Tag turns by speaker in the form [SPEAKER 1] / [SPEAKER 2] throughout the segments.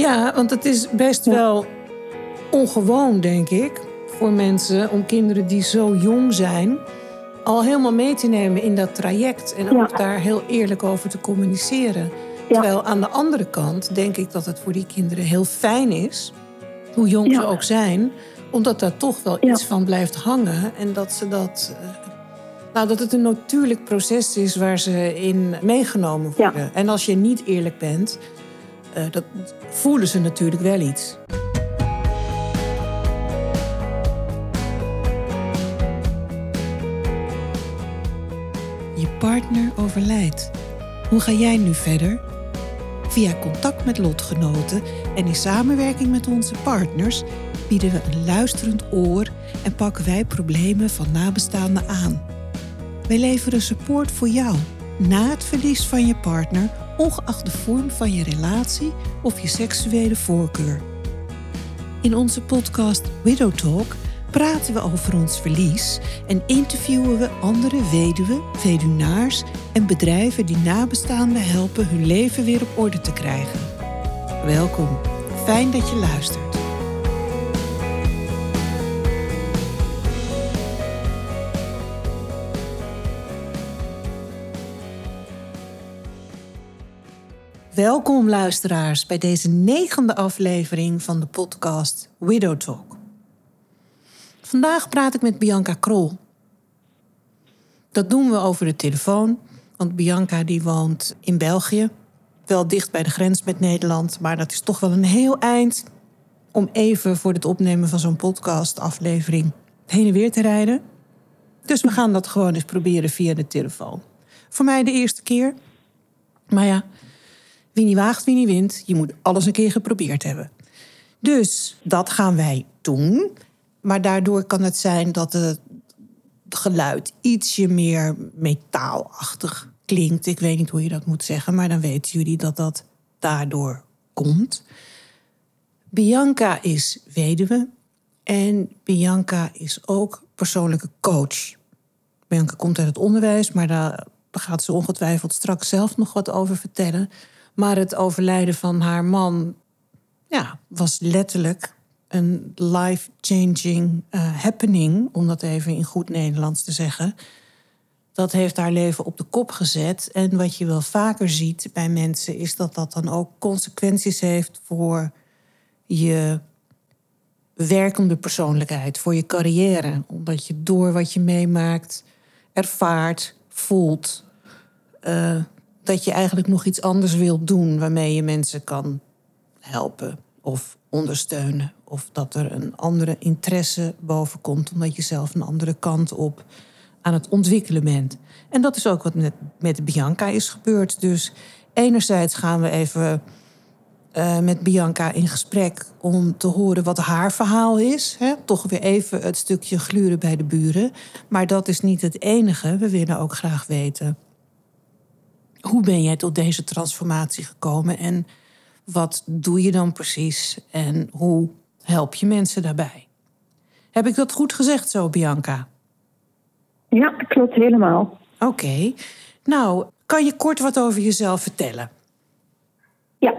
[SPEAKER 1] Ja, want het is best wel ongewoon, denk ik, voor mensen om kinderen die zo jong zijn al helemaal mee te nemen in dat traject en ook daar heel eerlijk over te communiceren. Terwijl aan de andere kant denk ik dat het voor die kinderen heel fijn is, hoe jong ze ook zijn, omdat daar toch wel iets van blijft hangen en dat ze dat. Eh, nou, dat het een natuurlijk proces is waar ze in meegenomen worden. En als je niet eerlijk bent, uh, dat voelen ze natuurlijk wel iets. Je partner overlijdt. Hoe ga jij nu verder? Via contact met lotgenoten en in samenwerking met onze partners bieden we een luisterend oor en pakken wij problemen van nabestaanden aan. Wij leveren support voor jou na het verlies van je partner, ongeacht de vorm van je relatie of je seksuele voorkeur. In onze podcast Widow Talk praten we over ons verlies en interviewen we andere weduwen, weduwnaars en bedrijven die nabestaanden helpen hun leven weer op orde te krijgen. Welkom, fijn dat je luistert. Welkom luisteraars bij deze negende aflevering van de podcast Widow Talk. Vandaag praat ik met Bianca Krol. Dat doen we over de telefoon, want Bianca die woont in België. Wel dicht bij de grens met Nederland, maar dat is toch wel een heel eind om even voor het opnemen van zo'n podcast-aflevering heen en weer te rijden. Dus we gaan dat gewoon eens proberen via de telefoon. Voor mij de eerste keer. Maar ja, wie niet waagt, wie niet wint. Je moet alles een keer geprobeerd hebben. Dus dat gaan wij doen. Maar daardoor kan het zijn dat het geluid ietsje meer metaalachtig klinkt. Ik weet niet hoe je dat moet zeggen, maar dan weten jullie dat dat daardoor komt. Bianca is weduwe en Bianca is ook persoonlijke coach. Bianca komt uit het onderwijs, maar daar gaat ze ongetwijfeld straks zelf nog wat over vertellen. Maar het overlijden van haar man ja, was letterlijk een life-changing uh, happening, om dat even in goed Nederlands te zeggen. Dat heeft haar leven op de kop gezet. En wat je wel vaker ziet bij mensen, is dat dat dan ook consequenties heeft voor je werkende persoonlijkheid, voor je carrière. Omdat je door wat je meemaakt, ervaart, voelt, uh, dat je eigenlijk nog iets anders wilt doen waarmee je mensen kan helpen of ondersteunen. Of dat er een andere interesse boven komt, omdat je zelf een andere kant op aan het ontwikkelen bent. En dat is ook wat met, met Bianca is gebeurd. Dus enerzijds gaan we even uh, met Bianca in gesprek om te horen wat haar verhaal is. Hè? Toch weer even het stukje gluren bij de buren. Maar dat is niet het enige. We willen ook graag weten hoe ben jij tot deze transformatie gekomen en wat doe je dan precies en hoe help je mensen daarbij? Heb ik dat goed gezegd zo, Bianca?
[SPEAKER 2] Ja, klopt helemaal.
[SPEAKER 1] Oké. Nou, kan je kort wat over jezelf vertellen?
[SPEAKER 2] Ja,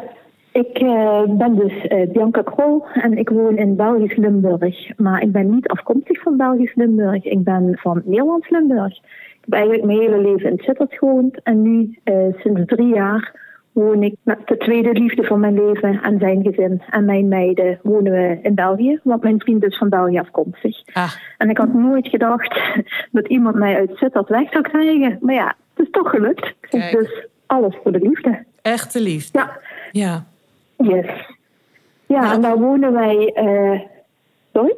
[SPEAKER 2] ik uh, ben dus uh, Bianca Krol en ik woon in Belgisch Limburg. Maar ik ben niet afkomstig van Belgisch Limburg. Ik ben van Nederlands Limburg. Ik heb eigenlijk mijn hele leven in Sittard gewoond. En nu, uh, sinds drie jaar, woon ik met de tweede liefde van mijn leven en zijn gezin en mijn meiden wonen we in België. Want mijn vriend is van België afkomstig. Ah. En ik had nooit gedacht dat iemand mij uit Sittard weg zou krijgen. Maar ja, het is toch gelukt. Dus alles voor de liefde.
[SPEAKER 1] Echte liefde.
[SPEAKER 2] Ja.
[SPEAKER 1] Ja.
[SPEAKER 2] Yes. Ja, nou, en daar wonen wij... Uh, sorry?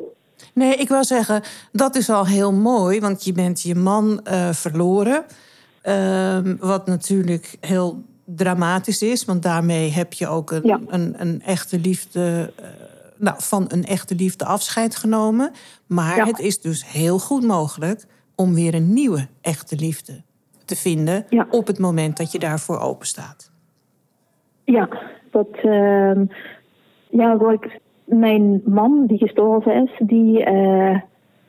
[SPEAKER 1] Nee, ik wil zeggen, dat is al heel mooi, want je bent je man uh, verloren. Uh, wat natuurlijk heel dramatisch is, want daarmee heb je ook een, een, een, echte liefde, uh, nou, van een echte liefde afscheid genomen. Maar ja. het is dus heel goed mogelijk om weer een nieuwe echte liefde te vinden ja. op het moment dat je daarvoor open staat.
[SPEAKER 2] Ja, dat, uh, ja, wat ik mijn man die gestorven is, die, uh,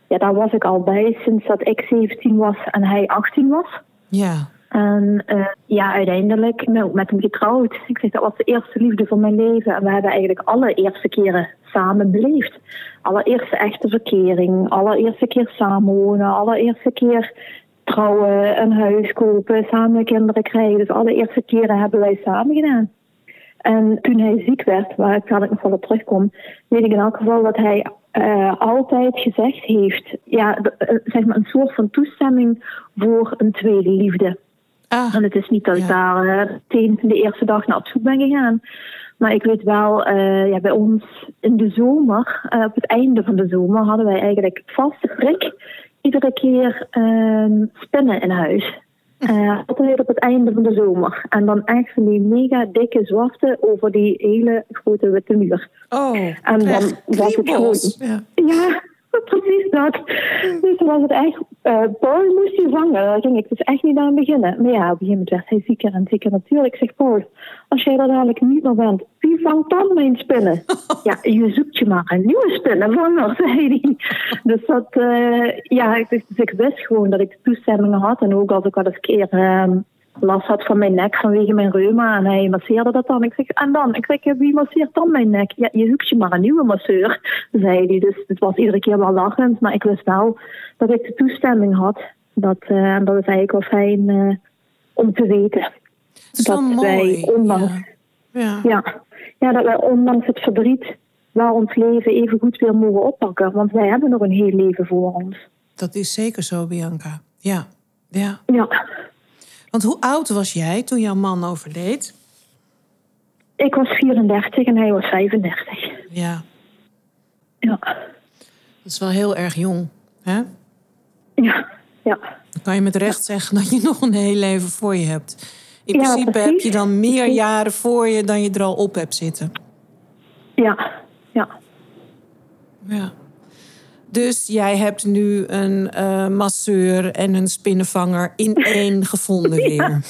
[SPEAKER 2] ja, daar was ik al bij sinds dat ik 17 was en hij 18 was.
[SPEAKER 1] Ja.
[SPEAKER 2] En uh, ja, uiteindelijk met, met hem getrouwd. Ik zeg, dat was de eerste liefde van mijn leven. En we hebben eigenlijk alle eerste keren samen beleefd. Allereerste echte verkering, allereerste keer samenwonen, allereerste keer trouwen, een huis kopen, samen kinderen krijgen. Dus alle eerste keren hebben wij samen gedaan. En toen hij ziek werd, waar ik nog wel op terugkom, weet ik in elk geval dat hij uh, altijd gezegd heeft, ja, uh, zeg maar een soort van toestemming voor een tweede liefde. Ah, en het is niet dat ik daar uh, meteen de eerste dag naar op zoek ben gegaan. Maar ik weet wel, ja, bij ons in de zomer, op het einde van de zomer, hadden wij eigenlijk vaste prik iedere keer ehm, spinnen in huis. Uh, altijd op het einde van de zomer. En dan echt van die mega dikke zwarte over die hele grote witte muur.
[SPEAKER 1] Oh, en dan was het gewoon.
[SPEAKER 2] Ja. ja. precies dat. Dus dan was het echt, uh, Paul moest je vangen. Daar ging ik dus echt niet aan beginnen. Maar ja, op een gegeven moment werd hij zieker en zieker natuurlijk. Ik zeg, Paul, als jij er dadelijk niet meer bent, wie vangt dan mijn spinnen? ja, je zoekt je maar een nieuwe spinnenvanger, zei hij. Dus dat, uh, ja, dus, dus ik wist gewoon dat ik de toestemmingen had. En ook als ik wel eens keer... Uh, last had van mijn nek vanwege mijn reuma. En hij masseerde dat dan. Ik zeg, en dan? Ik zeg, wie masseert dan mijn nek? Ja, je zoekt je maar een nieuwe masseur, zei hij. Dus het was iedere keer wel lachend. Maar ik wist wel dat ik de toestemming had. Dat, uh, dat is eigenlijk wel fijn uh, om te weten.
[SPEAKER 1] dat mooi. wij ondanks...
[SPEAKER 2] Ja. Ja. ja. dat wij ondanks het verdriet wel ons leven even goed weer mogen oppakken. Want wij hebben nog een heel leven voor ons.
[SPEAKER 1] Dat is zeker zo, Bianca. Ja. Ja.
[SPEAKER 2] ja.
[SPEAKER 1] Want hoe oud was jij toen jouw man overleed?
[SPEAKER 2] Ik was 34 en hij was 35.
[SPEAKER 1] Ja.
[SPEAKER 2] Ja.
[SPEAKER 1] Dat is wel heel erg jong, hè?
[SPEAKER 2] Ja, ja.
[SPEAKER 1] Dan kan je met recht zeggen dat je nog een heel leven voor je hebt. In principe heb je dan meer jaren voor je dan je er al op hebt zitten.
[SPEAKER 2] Ja, ja.
[SPEAKER 1] Ja. Dus jij hebt nu een uh, masseur en een spinnenvanger in één gevonden weer.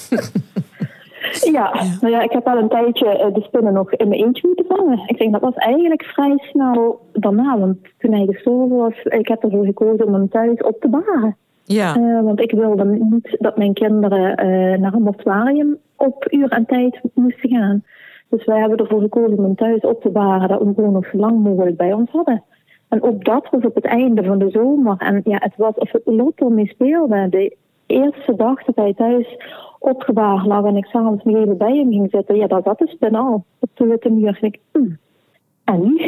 [SPEAKER 2] Ja. ja. nou ja, ik heb al een tijdje uh, de spinnen nog in mijn eentje moeten vangen. Ik denk dat was eigenlijk vrij snel daarna, want toen hij gestorven was, ik heb ervoor gekozen om hem thuis op te baren.
[SPEAKER 1] Ja.
[SPEAKER 2] Uh, want ik wilde niet dat mijn kinderen naar een mortuarium op uur en tijd moesten gaan. Dus wij hebben ervoor gekozen om hem thuis op te baren, dat we hem gewoon nog zo lang mogelijk bij ons hadden. En ook dat was op het einde van de zomer. En ja, het was of het lot ermee speelde. De eerste dag dat hij thuis opgebaard lag en ik s'avonds nog even bij hem ging zitten, ja, dat zat de spin al op de witte muur. En ik, mm. En nu?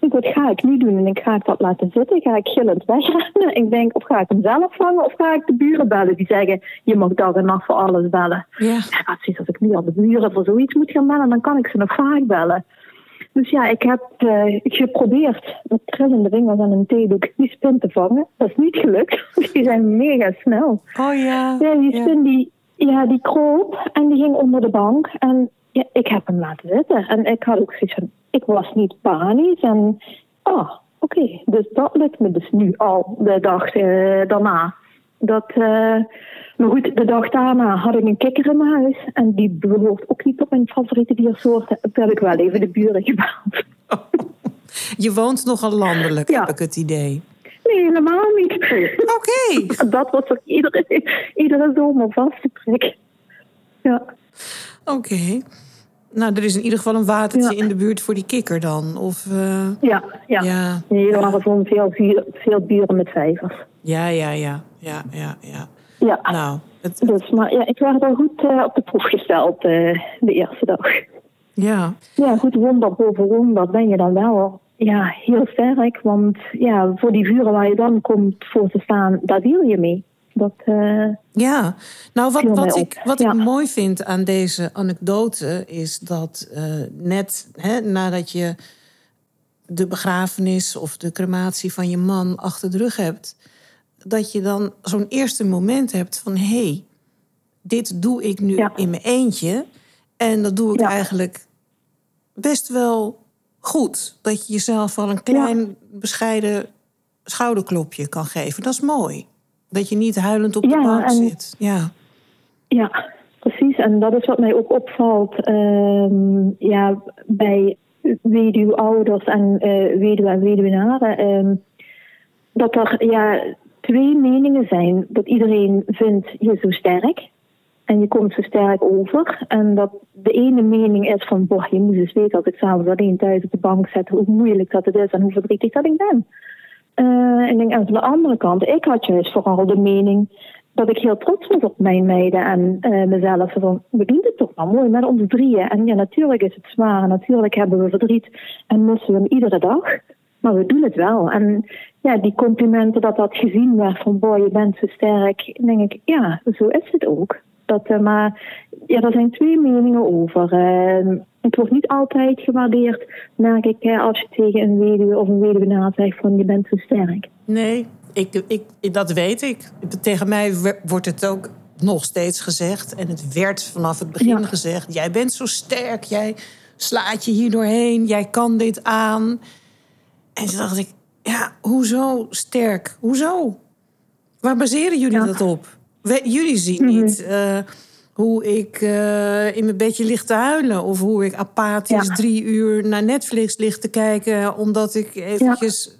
[SPEAKER 2] ik, wat ga ik nu doen? En ik ga ik dat laten zitten? Ga ik gillend wegrennen? Ik denk, of ga ik hem zelf vangen? Of ga ik de buren bellen die zeggen, je mag dag en nacht voor alles bellen?
[SPEAKER 1] Ja.
[SPEAKER 2] ja precies, als ik nu al de buren voor zoiets moet gaan bellen, dan kan ik ze nog vaak bellen. Dus ja, ik heb uh, geprobeerd met trillende vingers en een theedoek die spin te vangen. Dat is niet gelukt. Die zijn mega snel.
[SPEAKER 1] Oh ja.
[SPEAKER 2] Ja, die spin die, ja, die kroop en die ging onder de bank. En ja, ik heb hem laten zitten. En ik had ook zoiets van, ik was niet panisch. En, oh, oké. Dus dat lukt me dus nu al de dag uh, daarna. Dat, uh, maar goed, de dag daarna had ik een kikker in mijn huis. En die behoort ook niet tot mijn favoriete diersoorten. Toen heb ik wel even de buren gebeld.
[SPEAKER 1] Je woont nogal landelijk, heb ik het idee.
[SPEAKER 2] Nee, helemaal niet.
[SPEAKER 1] Oké.
[SPEAKER 2] Dat was ook iedere, iedere zomer vaste prik. Ja.
[SPEAKER 1] Oké. Nou, er is in ieder geval een watertje in de buurt voor die kikker dan? Of, uh...
[SPEAKER 2] ja, ja, ja. Nee, er waren gewoon veel, veel buren met vijvers.
[SPEAKER 1] Ja, ja, ja. Ja, ja, ja.
[SPEAKER 2] Ja.
[SPEAKER 1] Nou,
[SPEAKER 2] het... dus, maar ja, ik werd wel goed uh, op de proef gesteld uh, de eerste dag.
[SPEAKER 1] Ja.
[SPEAKER 2] Ja, goed, wonder boven wonder ben je dan wel ja, heel sterk. Want ja, voor die vuren waar je dan komt voor te staan, daar deal je mee. Dat, uh,
[SPEAKER 1] ja, nou wat, wat, ik, wat ja. ik mooi vind aan deze anekdote is dat net hè, nadat je de begrafenis of de crematie van je man achter de rug hebt, dat je dan zo'n eerste moment hebt van hé, hey, dit doe ik nu in mijn eentje. En dat doe ik eigenlijk best wel goed. Dat je jezelf al een klein bescheiden schouderklopje kan geven. Dat is mooi. Dat je niet huilend op de bank zit. Ja.
[SPEAKER 2] ja, precies. En dat is wat mij ook opvalt uh, ja, bij weduwouders en uh, weduwe en weduwenaren. Uh, dat er ja, twee meningen zijn. Dat iedereen vindt je zo sterk. En je komt zo sterk over. En dat de ene mening is van, boh, je moet eens weten als ik s'avonds alleen thuis op de bank zit, hoe moeilijk dat het is en hoe verdrietig dat ik ben. Uh, en denk, aan de andere kant, ik had juist vooral de mening dat ik heel trots was op mijn meiden en uh, mezelf. Van, we doen dit toch wel mooi met onze drieën. En ja, natuurlijk is het zwaar. Natuurlijk hebben we verdriet en missen we hem iedere dag. Maar we doen het wel. En ja, die complimenten dat dat gezien werd van boy, je bent zo sterk. denk ik, ja, zo is het ook. Dat, uh, maar ja, er zijn twee meningen over. Uh, het wordt niet altijd gewaardeerd, merk ik, als je tegen een weduwe of een weduwe zegt van je bent zo sterk.
[SPEAKER 1] Nee, ik, ik, dat weet ik. Tegen mij wordt het ook nog steeds gezegd. En het werd vanaf het begin gezegd: jij bent zo sterk, jij slaat je hier doorheen, jij kan dit aan. En toen dacht ik: ja, hoezo sterk? Hoezo? Waar baseren jullie dat op? jullie zien mhm. niet uh, hoe ik uh, in mijn bedje lig te huilen. Of hoe ik apathisch drie uur naar Netflix lig te kijken. Omdat ik eventjes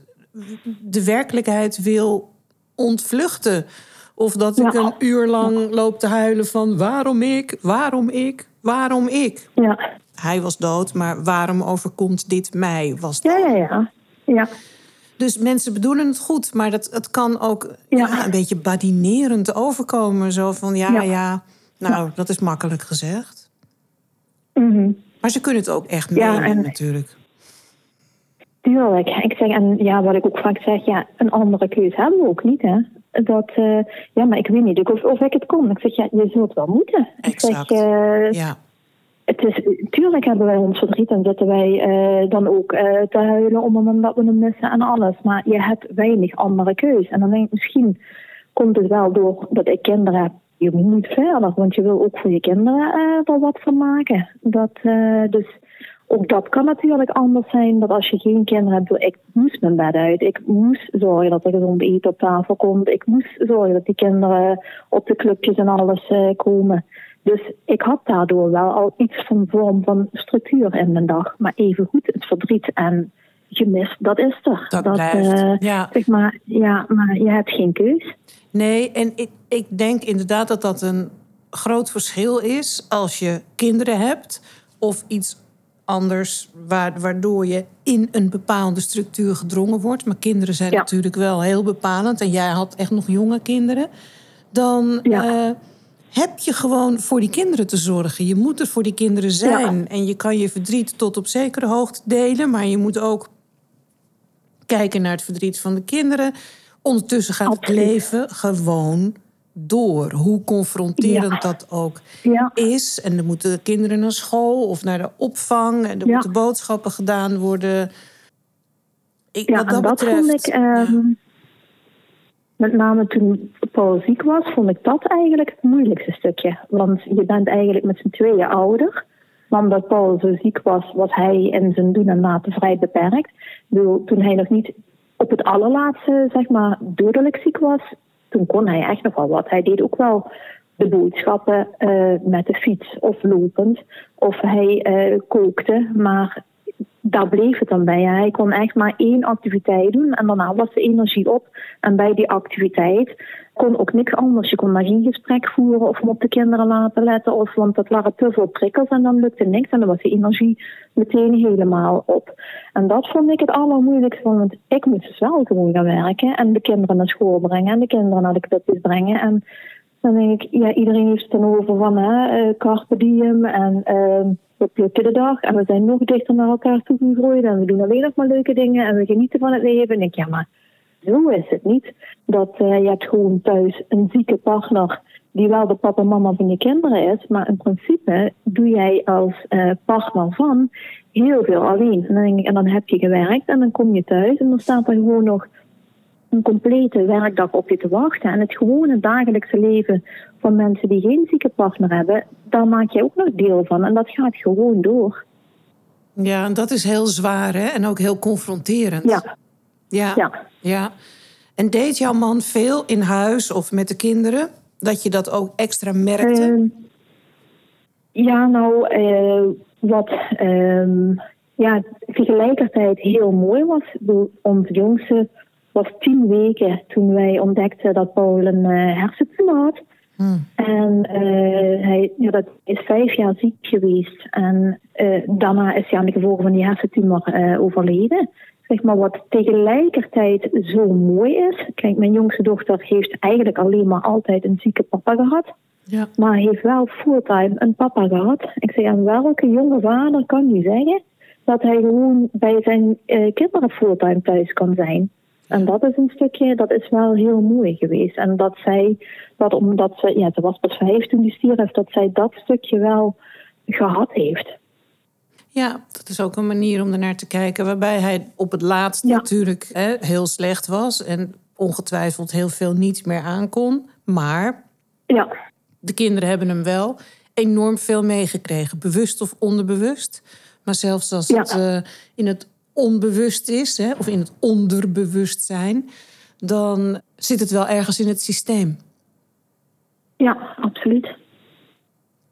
[SPEAKER 1] de werkelijkheid wil ontvluchten. Of dat ik een uur lang loop te huilen van waarom ik, waarom ik, waarom ik.
[SPEAKER 2] Ja.
[SPEAKER 1] Hij was dood, maar waarom overkomt dit mij? Was
[SPEAKER 2] ja, ja, ja, ja.
[SPEAKER 1] Dus mensen bedoelen het goed, maar dat, het kan ook ja. een beetje badinerend overkomen. Zo van ja, ja, nou, dat is makkelijk gezegd.
[SPEAKER 2] Mm
[SPEAKER 1] Maar ze kunnen het ook echt menen, en... natuurlijk.
[SPEAKER 2] Tuurlijk. Ik zeg, en ja, wat ik ook vaak zeg, ja, een andere keuze hebben we ook niet, hè. Dat, uh, ja, maar ik weet niet of, of ik het kon. Ik zeg, ja, je zult wel moeten.
[SPEAKER 1] Exact.
[SPEAKER 2] Ik zeg,
[SPEAKER 1] uh, ja.
[SPEAKER 2] Het is, tuurlijk hebben wij ons verdriet en zitten wij uh, dan ook te huilen om omdat we hem missen en alles. Maar je hebt weinig andere keus. En dan denk ik, misschien komt het wel door dat ik kinderen heb. Je moet verder, want je wil ook voor je kinderen er wat van maken. Dat, dus ook dat kan natuurlijk anders zijn. Dat als je geen kinderen hebt, ik moest mijn bed uit. Ik moest zorgen dat er gezond eten op tafel komt. Ik moest zorgen dat die kinderen op de clubjes en alles uh, komen. Dus ik had daardoor wel al iets van vorm van structuur in mijn dag. Maar even goed, het verdriet en gemis, dat is er.
[SPEAKER 1] Dat, dat blijft, uh, ja.
[SPEAKER 2] Zeg maar, ja, maar je hebt geen keus.
[SPEAKER 1] Nee, en ik, ik denk inderdaad dat dat een groot verschil is als je kinderen hebt of iets anders, waardoor je in een bepaalde structuur gedrongen wordt. Maar kinderen zijn natuurlijk wel heel bepalend. En jij had echt nog jonge kinderen. Dan eh, heb je gewoon voor die kinderen te zorgen. Je moet er voor die kinderen zijn. En je kan je verdriet tot op zekere hoogte delen. Maar je moet ook kijken naar het verdriet van de kinderen. Ondertussen gaat het leven gewoon door. Hoe confronterend dat ook is. En er moeten kinderen naar school of naar de opvang. En er moeten boodschappen gedaan worden.
[SPEAKER 2] Ik, wat dat, dat betreft, vond ik... Ehm, met name toen Paul ziek was, vond ik dat eigenlijk het moeilijkste stukje. Want je bent eigenlijk met z'n tweeën ouder. Maar omdat Paul zo ziek was, was hij in zijn doen en laten vrij beperkt. toen hij nog niet op het allerlaatste, zeg maar, dodelijk ziek was, toen kon hij echt nog wel wat. Hij deed ook wel de boodschappen uh, met de fiets of lopend. Of hij uh, kookte, maar daar bleef het dan bij. Hij kon echt maar één activiteit doen en daarna was de energie op. En bij die activiteit kon ook niks anders. Je kon maar geen gesprek voeren of op de kinderen laten letten. Of, want dat waren te veel prikkels en dan lukte niks. En dan was de energie meteen helemaal op. En dat vond ik het allermoeilijkste. Want ik moest dus wel gewoon gaan werken. En de kinderen naar school brengen. En de kinderen naar de clubjes brengen. En dan denk ik, ja, iedereen heeft het dan over van hè, uh, carpe diem. En uh, we plukken de dag. En we zijn nog dichter naar elkaar toe gegroeid. En we doen alleen nog maar leuke dingen. En we genieten van het leven. En ik, ja, maar zo is het niet. Dat uh, je hebt gewoon thuis een zieke partner die wel de papa en mama van je kinderen is, maar in principe doe jij als uh, partner van heel veel alleen. En dan, en dan heb je gewerkt en dan kom je thuis en dan staat er gewoon nog een complete werkdag op je te wachten. En het gewone dagelijkse leven van mensen die geen zieke partner hebben, daar maak je ook nog deel van. En dat gaat gewoon door.
[SPEAKER 1] Ja, en dat is heel zwaar hè? en ook heel confronterend.
[SPEAKER 2] Ja.
[SPEAKER 1] Ja. ja. ja. En deed jouw man veel in huis of met de kinderen? Dat je dat ook extra merkte?
[SPEAKER 2] Ehm, ja, nou, uh, wat uh, ja, tegelijkertijd heel mooi was. Onze jongste was tien weken toen wij ontdekten dat Paul een uh, hersentumor had. Hmm. En uh, hij ja, dat is vijf jaar ziek geweest. En uh, daarna is hij aan de gevolgen van die hersentumor uh, overleden. Zeg maar wat tegelijkertijd zo mooi is. Kijk, mijn jongste dochter heeft eigenlijk alleen maar altijd een zieke papa gehad. Ja. Maar heeft wel fulltime een papa gehad. Ik zeg, aan welke jonge vader kan nu zeggen dat hij gewoon bij zijn kinderen fulltime thuis kan zijn? En dat is een stukje, dat is wel heel mooi geweest. En dat zij, dat omdat ze, ja, ze was pas vijf toen die stierf, dat zij dat stukje wel gehad heeft.
[SPEAKER 1] Ja, dat is ook een manier om er naar te kijken. Waarbij hij op het laatst natuurlijk hè, heel slecht was. En ongetwijfeld heel veel niet meer aankon. Maar ja. de kinderen hebben hem wel enorm veel meegekregen. Bewust of onderbewust. Maar zelfs als het uh, in het onbewust is, hè, of in het onderbewustzijn, dan zit het wel ergens in het systeem.
[SPEAKER 2] Ja, absoluut.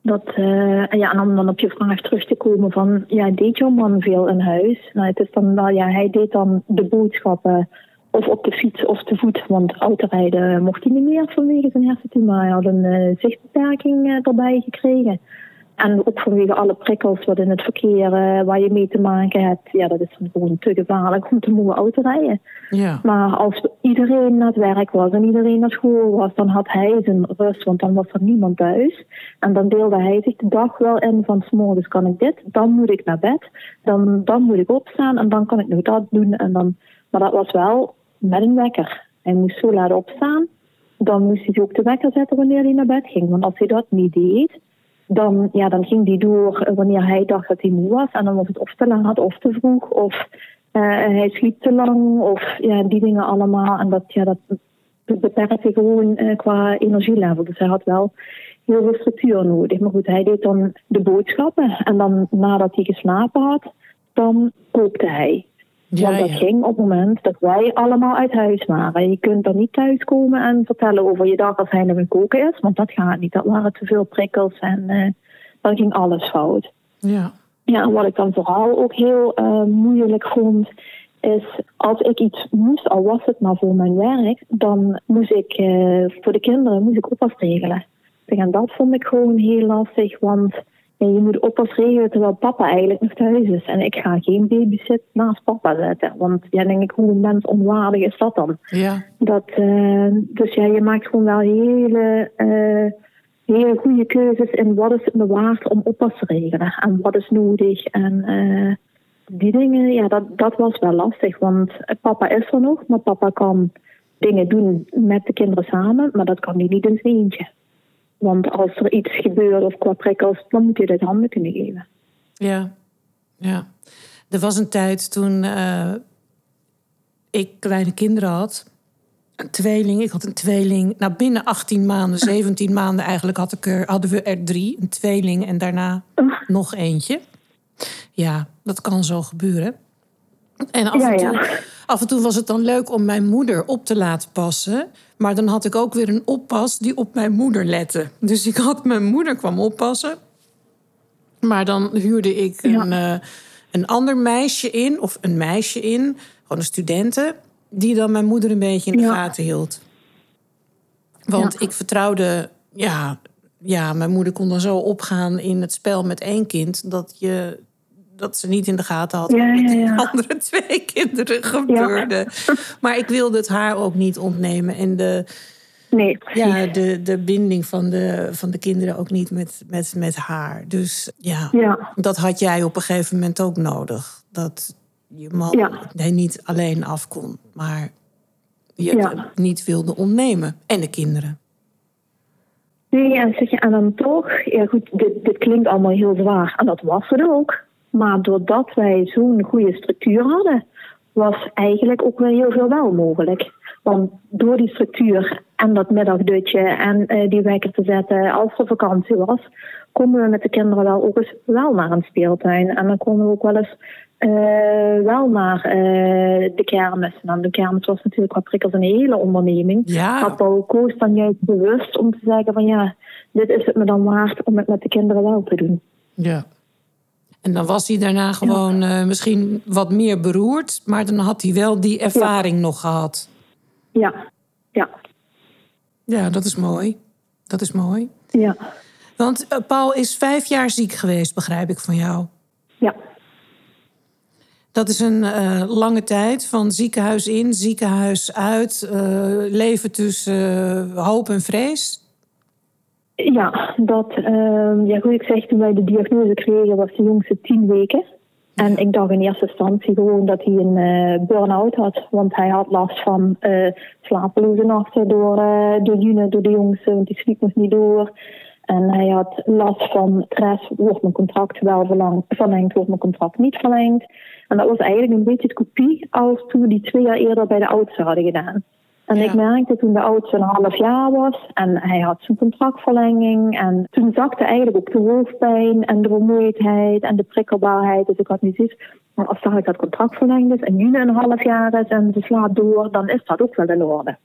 [SPEAKER 2] Dat, uh, ja, en om dan op je vraag terug te komen van, ja, deed jouw man veel in huis? Nou, het is ja, hij deed dan de boodschappen of op de fiets of te voet, want autorijden mocht hij niet meer vanwege zijn hersentumor. Hij had een uh, zichtbeperking uh, erbij gekregen. En ook vanwege alle prikkels wat in het verkeer uh, waar je mee te maken hebt. Ja, dat is gewoon te gevaarlijk om te moeten autorijden. Ja. Maar als iedereen naar het werk was en iedereen naar school was, dan had hij zijn rust, want dan was er niemand thuis. En dan deelde hij zich de dag wel in van s'morgens kan ik dit, dan moet ik naar bed, dan, dan moet ik opstaan en dan kan ik nog dat doen. En dan, maar dat was wel met een wekker. Hij moest zo laat opstaan. Dan moest hij ook de wekker zetten wanneer hij naar bed ging. Want als hij dat niet deed, dan, ja, dan ging die door wanneer hij dacht dat hij moe was. En dan was het of te laat of te vroeg. Of uh, hij sliep te lang. Of ja, die dingen allemaal. En dat, ja, dat beperkte gewoon uh, qua energielevel. Dus hij had wel heel veel structuur nodig. Maar goed, hij deed dan de boodschappen. En dan nadat hij geslapen had, dan kookte hij. Ja, Want dat ging op het moment dat wij allemaal uit huis waren. Je kunt dan niet thuiskomen en vertellen over je dag als hij koken is. Want dat gaat niet. Dat waren te veel prikkels en uh, dan ging alles fout. Ja. Ja, en wat ik dan vooral ook heel uh, moeilijk vond, is als ik iets moest, al was het maar voor mijn werk, dan moest ik uh, voor de kinderen moest ik oppas regelen. En dat vond ik gewoon heel lastig, want en je moet oppas regelen terwijl papa eigenlijk nog thuis is. En ik ga geen babysit naast papa zetten. Want ja, denk ik, hoe mens onwaardig is dat dan? Ja. Dat, uh, dus ja, je maakt gewoon wel hele, uh, hele goede keuzes in wat is het me waard om oppas te regelen. En wat is nodig. En uh, die dingen, ja, dat, dat was wel lastig. Want papa is er nog, maar papa kan dingen doen met de kinderen samen. Maar dat kan hij niet in zijn eentje. Want als er iets gebeurt of qua prikkels, dan moet je dit handen kunnen geven.
[SPEAKER 1] Ja, ja. Er was een tijd toen uh, ik kleine kinderen had. Een tweeling. Ik had een tweeling. Nou, binnen 18 maanden, 17 maanden eigenlijk had ik er, hadden we er drie. Een tweeling en daarna nog eentje. Ja, dat kan zo gebeuren. En af, en toe, af en toe was het dan leuk om mijn moeder op te laten passen. Maar dan had ik ook weer een oppas die op mijn moeder lette. Dus ik had mijn moeder kwam oppassen. Maar dan huurde ik een, uh, een ander meisje in, of een meisje in, gewoon een studenten, die dan mijn moeder een beetje in de gaten hield. Want ik vertrouwde, ja, ja, mijn moeder kon dan zo opgaan in het spel met één kind dat je dat ze niet in de gaten had ja, met de andere twee kinderen gebeurde. Maar ik wilde het haar ook niet ontnemen. En de, nee, ja, de, de binding van de, van de kinderen ook niet met, met, met haar. Dus ja, ja, dat had jij op een gegeven moment ook nodig. Dat je man nee, niet alleen af kon, maar je het niet wilde ontnemen. En de kinderen.
[SPEAKER 2] Nee, en, zeg je, en dan toch, ja goed, dit, dit klinkt allemaal heel zwaar. En dat was het ook. Maar doordat wij zo'n goede structuur hadden, was eigenlijk ook wel heel veel wel mogelijk. Want door die structuur en dat middagdutje en uh, die wekker te zetten als er vakantie was, konden we met de kinderen wel ook eens wel naar een speeltuin. En dan konden we ook wel eens uh, wel naar uh, de kermis. Nou, de kermis was natuurlijk wat prikkels een hele onderneming. Ja. Had Paul koos dan juist bewust om te zeggen van ja, dit is het me dan waard om het met de kinderen wel te doen.
[SPEAKER 1] Ja, en dan was hij daarna gewoon uh, misschien wat meer beroerd, maar dan had hij wel die ervaring nog gehad.
[SPEAKER 2] Ja, ja.
[SPEAKER 1] Ja, dat is mooi. Dat is mooi.
[SPEAKER 2] Ja.
[SPEAKER 1] Want uh, Paul is vijf jaar ziek geweest, begrijp ik van jou.
[SPEAKER 2] Ja.
[SPEAKER 1] Dat is een uh, lange tijd van ziekenhuis in, ziekenhuis uit, leven tussen hoop en vrees.
[SPEAKER 2] Ja, dat, uh, ja, goed, ik zeg, toen wij de diagnose kregen, was de jongste tien weken. En ik dacht in eerste instantie gewoon dat hij een uh, burn-out had. Want hij had last van uh, slapeloze nachten door, uh, door June, door de jongste, want die sliep nog niet door. En hij had last van stress, wordt mijn contract wel verlengd, wordt mijn contract niet verlengd. En dat was eigenlijk een beetje de kopie als toen we die twee jaar eerder bij de oudste hadden gedaan. En ja. ik merkte toen de oudste een half jaar was en hij had zijn contractverlenging. En toen zakte eigenlijk ook de hoofdpijn en de vermoeidheid en de prikkelbaarheid. Dus ik had niet zoiets. Maar als ik dat contract verlengd is en nu een half jaar is en ze slaapt door, dan is dat ook wel in orde.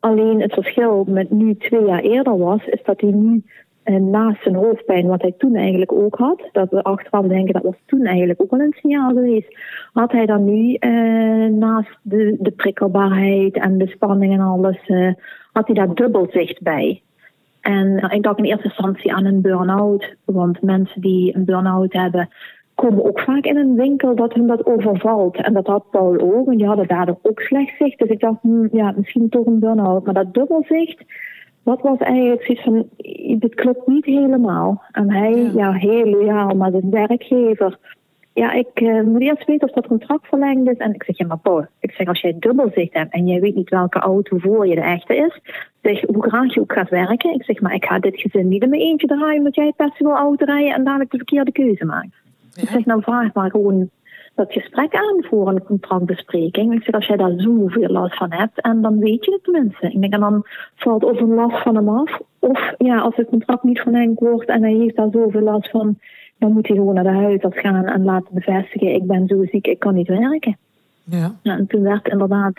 [SPEAKER 2] Alleen het verschil met nu twee jaar eerder was, is dat hij nu eh, naast zijn hoofdpijn, wat hij toen eigenlijk ook had, dat we achteraf denken dat was toen eigenlijk ook wel een signaal geweest, had hij dan nu eh, naast de, de prikkelbaarheid en de spanning en alles, eh, had hij daar dubbel zicht bij. En ik dacht in eerste instantie aan een burn-out, want mensen die een burn-out hebben, komen ook vaak in een winkel dat hun dat overvalt. En dat had Paul ook, en die hadden daardoor ook slecht zicht. Dus ik dacht, hm, ja, misschien toch een burn-out. Maar dat dubbelzicht, dat was eigenlijk zoiets van, dit klopt niet helemaal. En hij, ja, ja heel loyaal, maar de werkgever. Ja, ik uh, moet eerst weten of dat contract verlengd is. En ik zeg, ja, maar Paul, ik zeg, als jij dubbelzicht hebt en jij weet niet welke auto voor je de echte is, zeg, hoe graag je ook gaat werken. Ik zeg, maar ik ga dit gezin niet in mijn eentje draaien omdat jij per se wil auto rijden en dadelijk de verkeerde keuze maakt. Ja. Ik zeg, nou vraag maar gewoon dat gesprek aan voor een contractbespreking. Ik zeg, als jij daar zoveel last van hebt, en dan weet je het tenminste. Ik denk, en dan valt of een last van hem af, of ja, als het contract niet verlengd wordt en hij heeft daar zoveel last van, dan moet hij gewoon naar de huisarts gaan en laten bevestigen, ik ben zo ziek, ik kan niet werken.
[SPEAKER 1] Ja.
[SPEAKER 2] ja. en toen werd inderdaad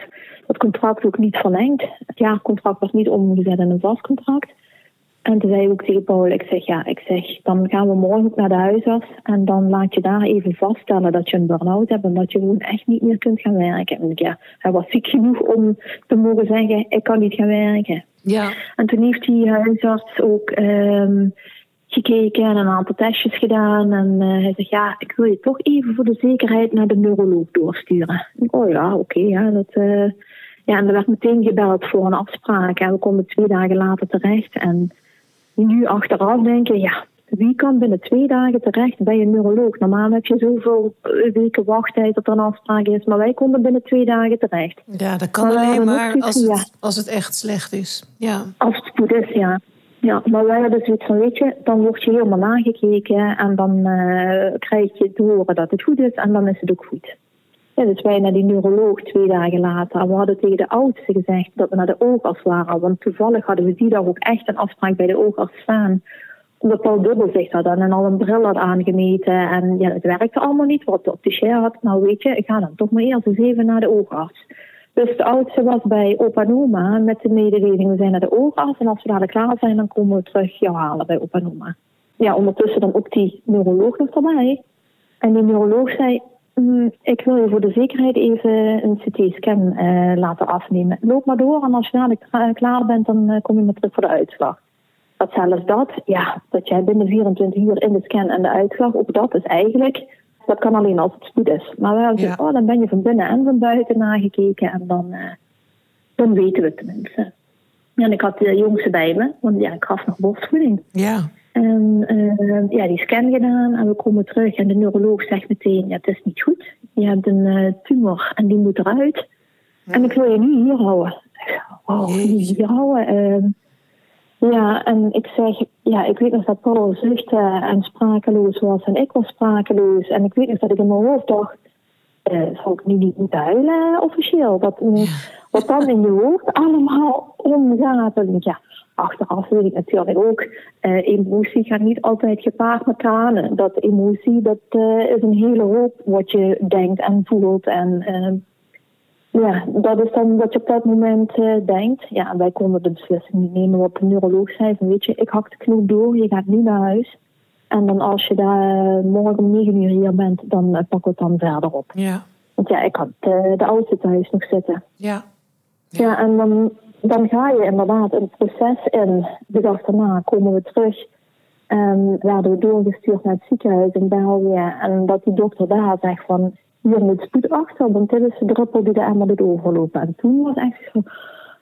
[SPEAKER 2] het contract ook niet verlengd. Het jaarcontract was niet omgezet in een vast contract. En toen zei ik ook tegen Paul, ik zeg ja, ik zeg, dan gaan we morgen ook naar de huisarts en dan laat je daar even vaststellen dat je een burn-out hebt en dat je gewoon echt niet meer kunt gaan werken. En ja, hij was ziek genoeg om te mogen zeggen, ik kan niet gaan werken.
[SPEAKER 1] Ja.
[SPEAKER 2] En toen heeft die huisarts ook um, gekeken en een aantal testjes gedaan en uh, hij zegt ja, ik wil je toch even voor de zekerheid naar de neuroloog doorsturen. oh ja, oké, okay, ja, dat... Uh, ja, en er werd meteen gebeld voor een afspraak en we konden twee dagen later terecht en nu achteraf denken, ja, wie kan binnen twee dagen terecht bij een neuroloog? Normaal heb je zoveel weken wachttijd dat er een afspraak is, maar wij konden binnen twee dagen terecht.
[SPEAKER 1] Ja, dat kan maar alleen maar als het, ja. als het echt slecht is. Ja.
[SPEAKER 2] Als het goed is, ja. Ja, maar wij hadden zoiets van, weet je, dan word je helemaal nagekeken en dan uh, krijg je te horen dat het goed is en dan is het ook goed. Ja, dus wij naar die neuroloog twee dagen later. We hadden tegen de oudste gezegd dat we naar de oogarts waren. Want toevallig hadden we die dag ook echt een afspraak bij de oogarts staan. Omdat Paul dubbelzicht had en al een bril had aangemeten. En ja, het werkte allemaal niet wat de opticien had. Nou weet je, ik ga dan toch maar eerst eens even naar de oogarts. Dus de oudste was bij opa en oma met de mededeling, we zijn naar de oogarts. En als we dadelijk klaar zijn, dan komen we terug jou halen bij opa en oma. Ja, ondertussen dan ook die neuroloog nog erbij. En die neuroloog zei, ik wil je voor de zekerheid even een CT-scan uh, laten afnemen. Loop maar door en als je dadelijk klaar bent, dan uh, kom je maar terug voor de uitslag. Dat zelfs dat, ja, dat jij binnen 24 uur in de scan en de uitslag, ook dat is eigenlijk, dat kan alleen als het goed is. Maar wel, ja. oh, dan ben je van binnen en van buiten nagekeken en dan, uh, dan weten we het tenminste. En ik had de jongste bij me, want ja, ik gaf nog borstvoeding.
[SPEAKER 1] Ja.
[SPEAKER 2] En uh, ja, die scan gedaan en we komen terug en de neuroloog zegt meteen, ja, het is niet goed. Je hebt een uh, tumor en die moet eruit. Ja. En ik wil je nu hier houden. Oh, hier houden. Uh, ja, en ik zeg, ja, ik weet nog dat Paul zuchtte en sprakeloos was en ik was sprakeloos. En ik weet nog dat ik in mijn hoofd dacht, uh, zou ik nu niet moeten huilen officieel? Dat, ja. Wat dan in je hoofd allemaal omgaat. En ja, achteraf weet ik natuurlijk ook, uh, emotie gaat niet altijd gepaard met tranen. Dat emotie, dat uh, is een hele hoop wat je denkt en voelt. En uh, ja, dat is dan wat je op dat moment denkt. Ja, wij konden de beslissing niet nemen wat de neuroloog zei. Van, weet je, ik hak de knoop door, je gaat nu naar huis. En dan als je daar morgen om negen uur hier bent, dan pakken we het dan verder op.
[SPEAKER 1] Ja.
[SPEAKER 2] Want ja, ik had de oudste thuis nog zitten.
[SPEAKER 1] Ja.
[SPEAKER 2] Ja, en dan dan ga je inderdaad een proces in. De dag daarna komen we terug. En werden we doorgestuurd naar het ziekenhuis in België. En dat die dokter daar zegt van... Hier moet spoed achter, want dit is de druppel die de emmer doet overlopen. En toen was echt zo...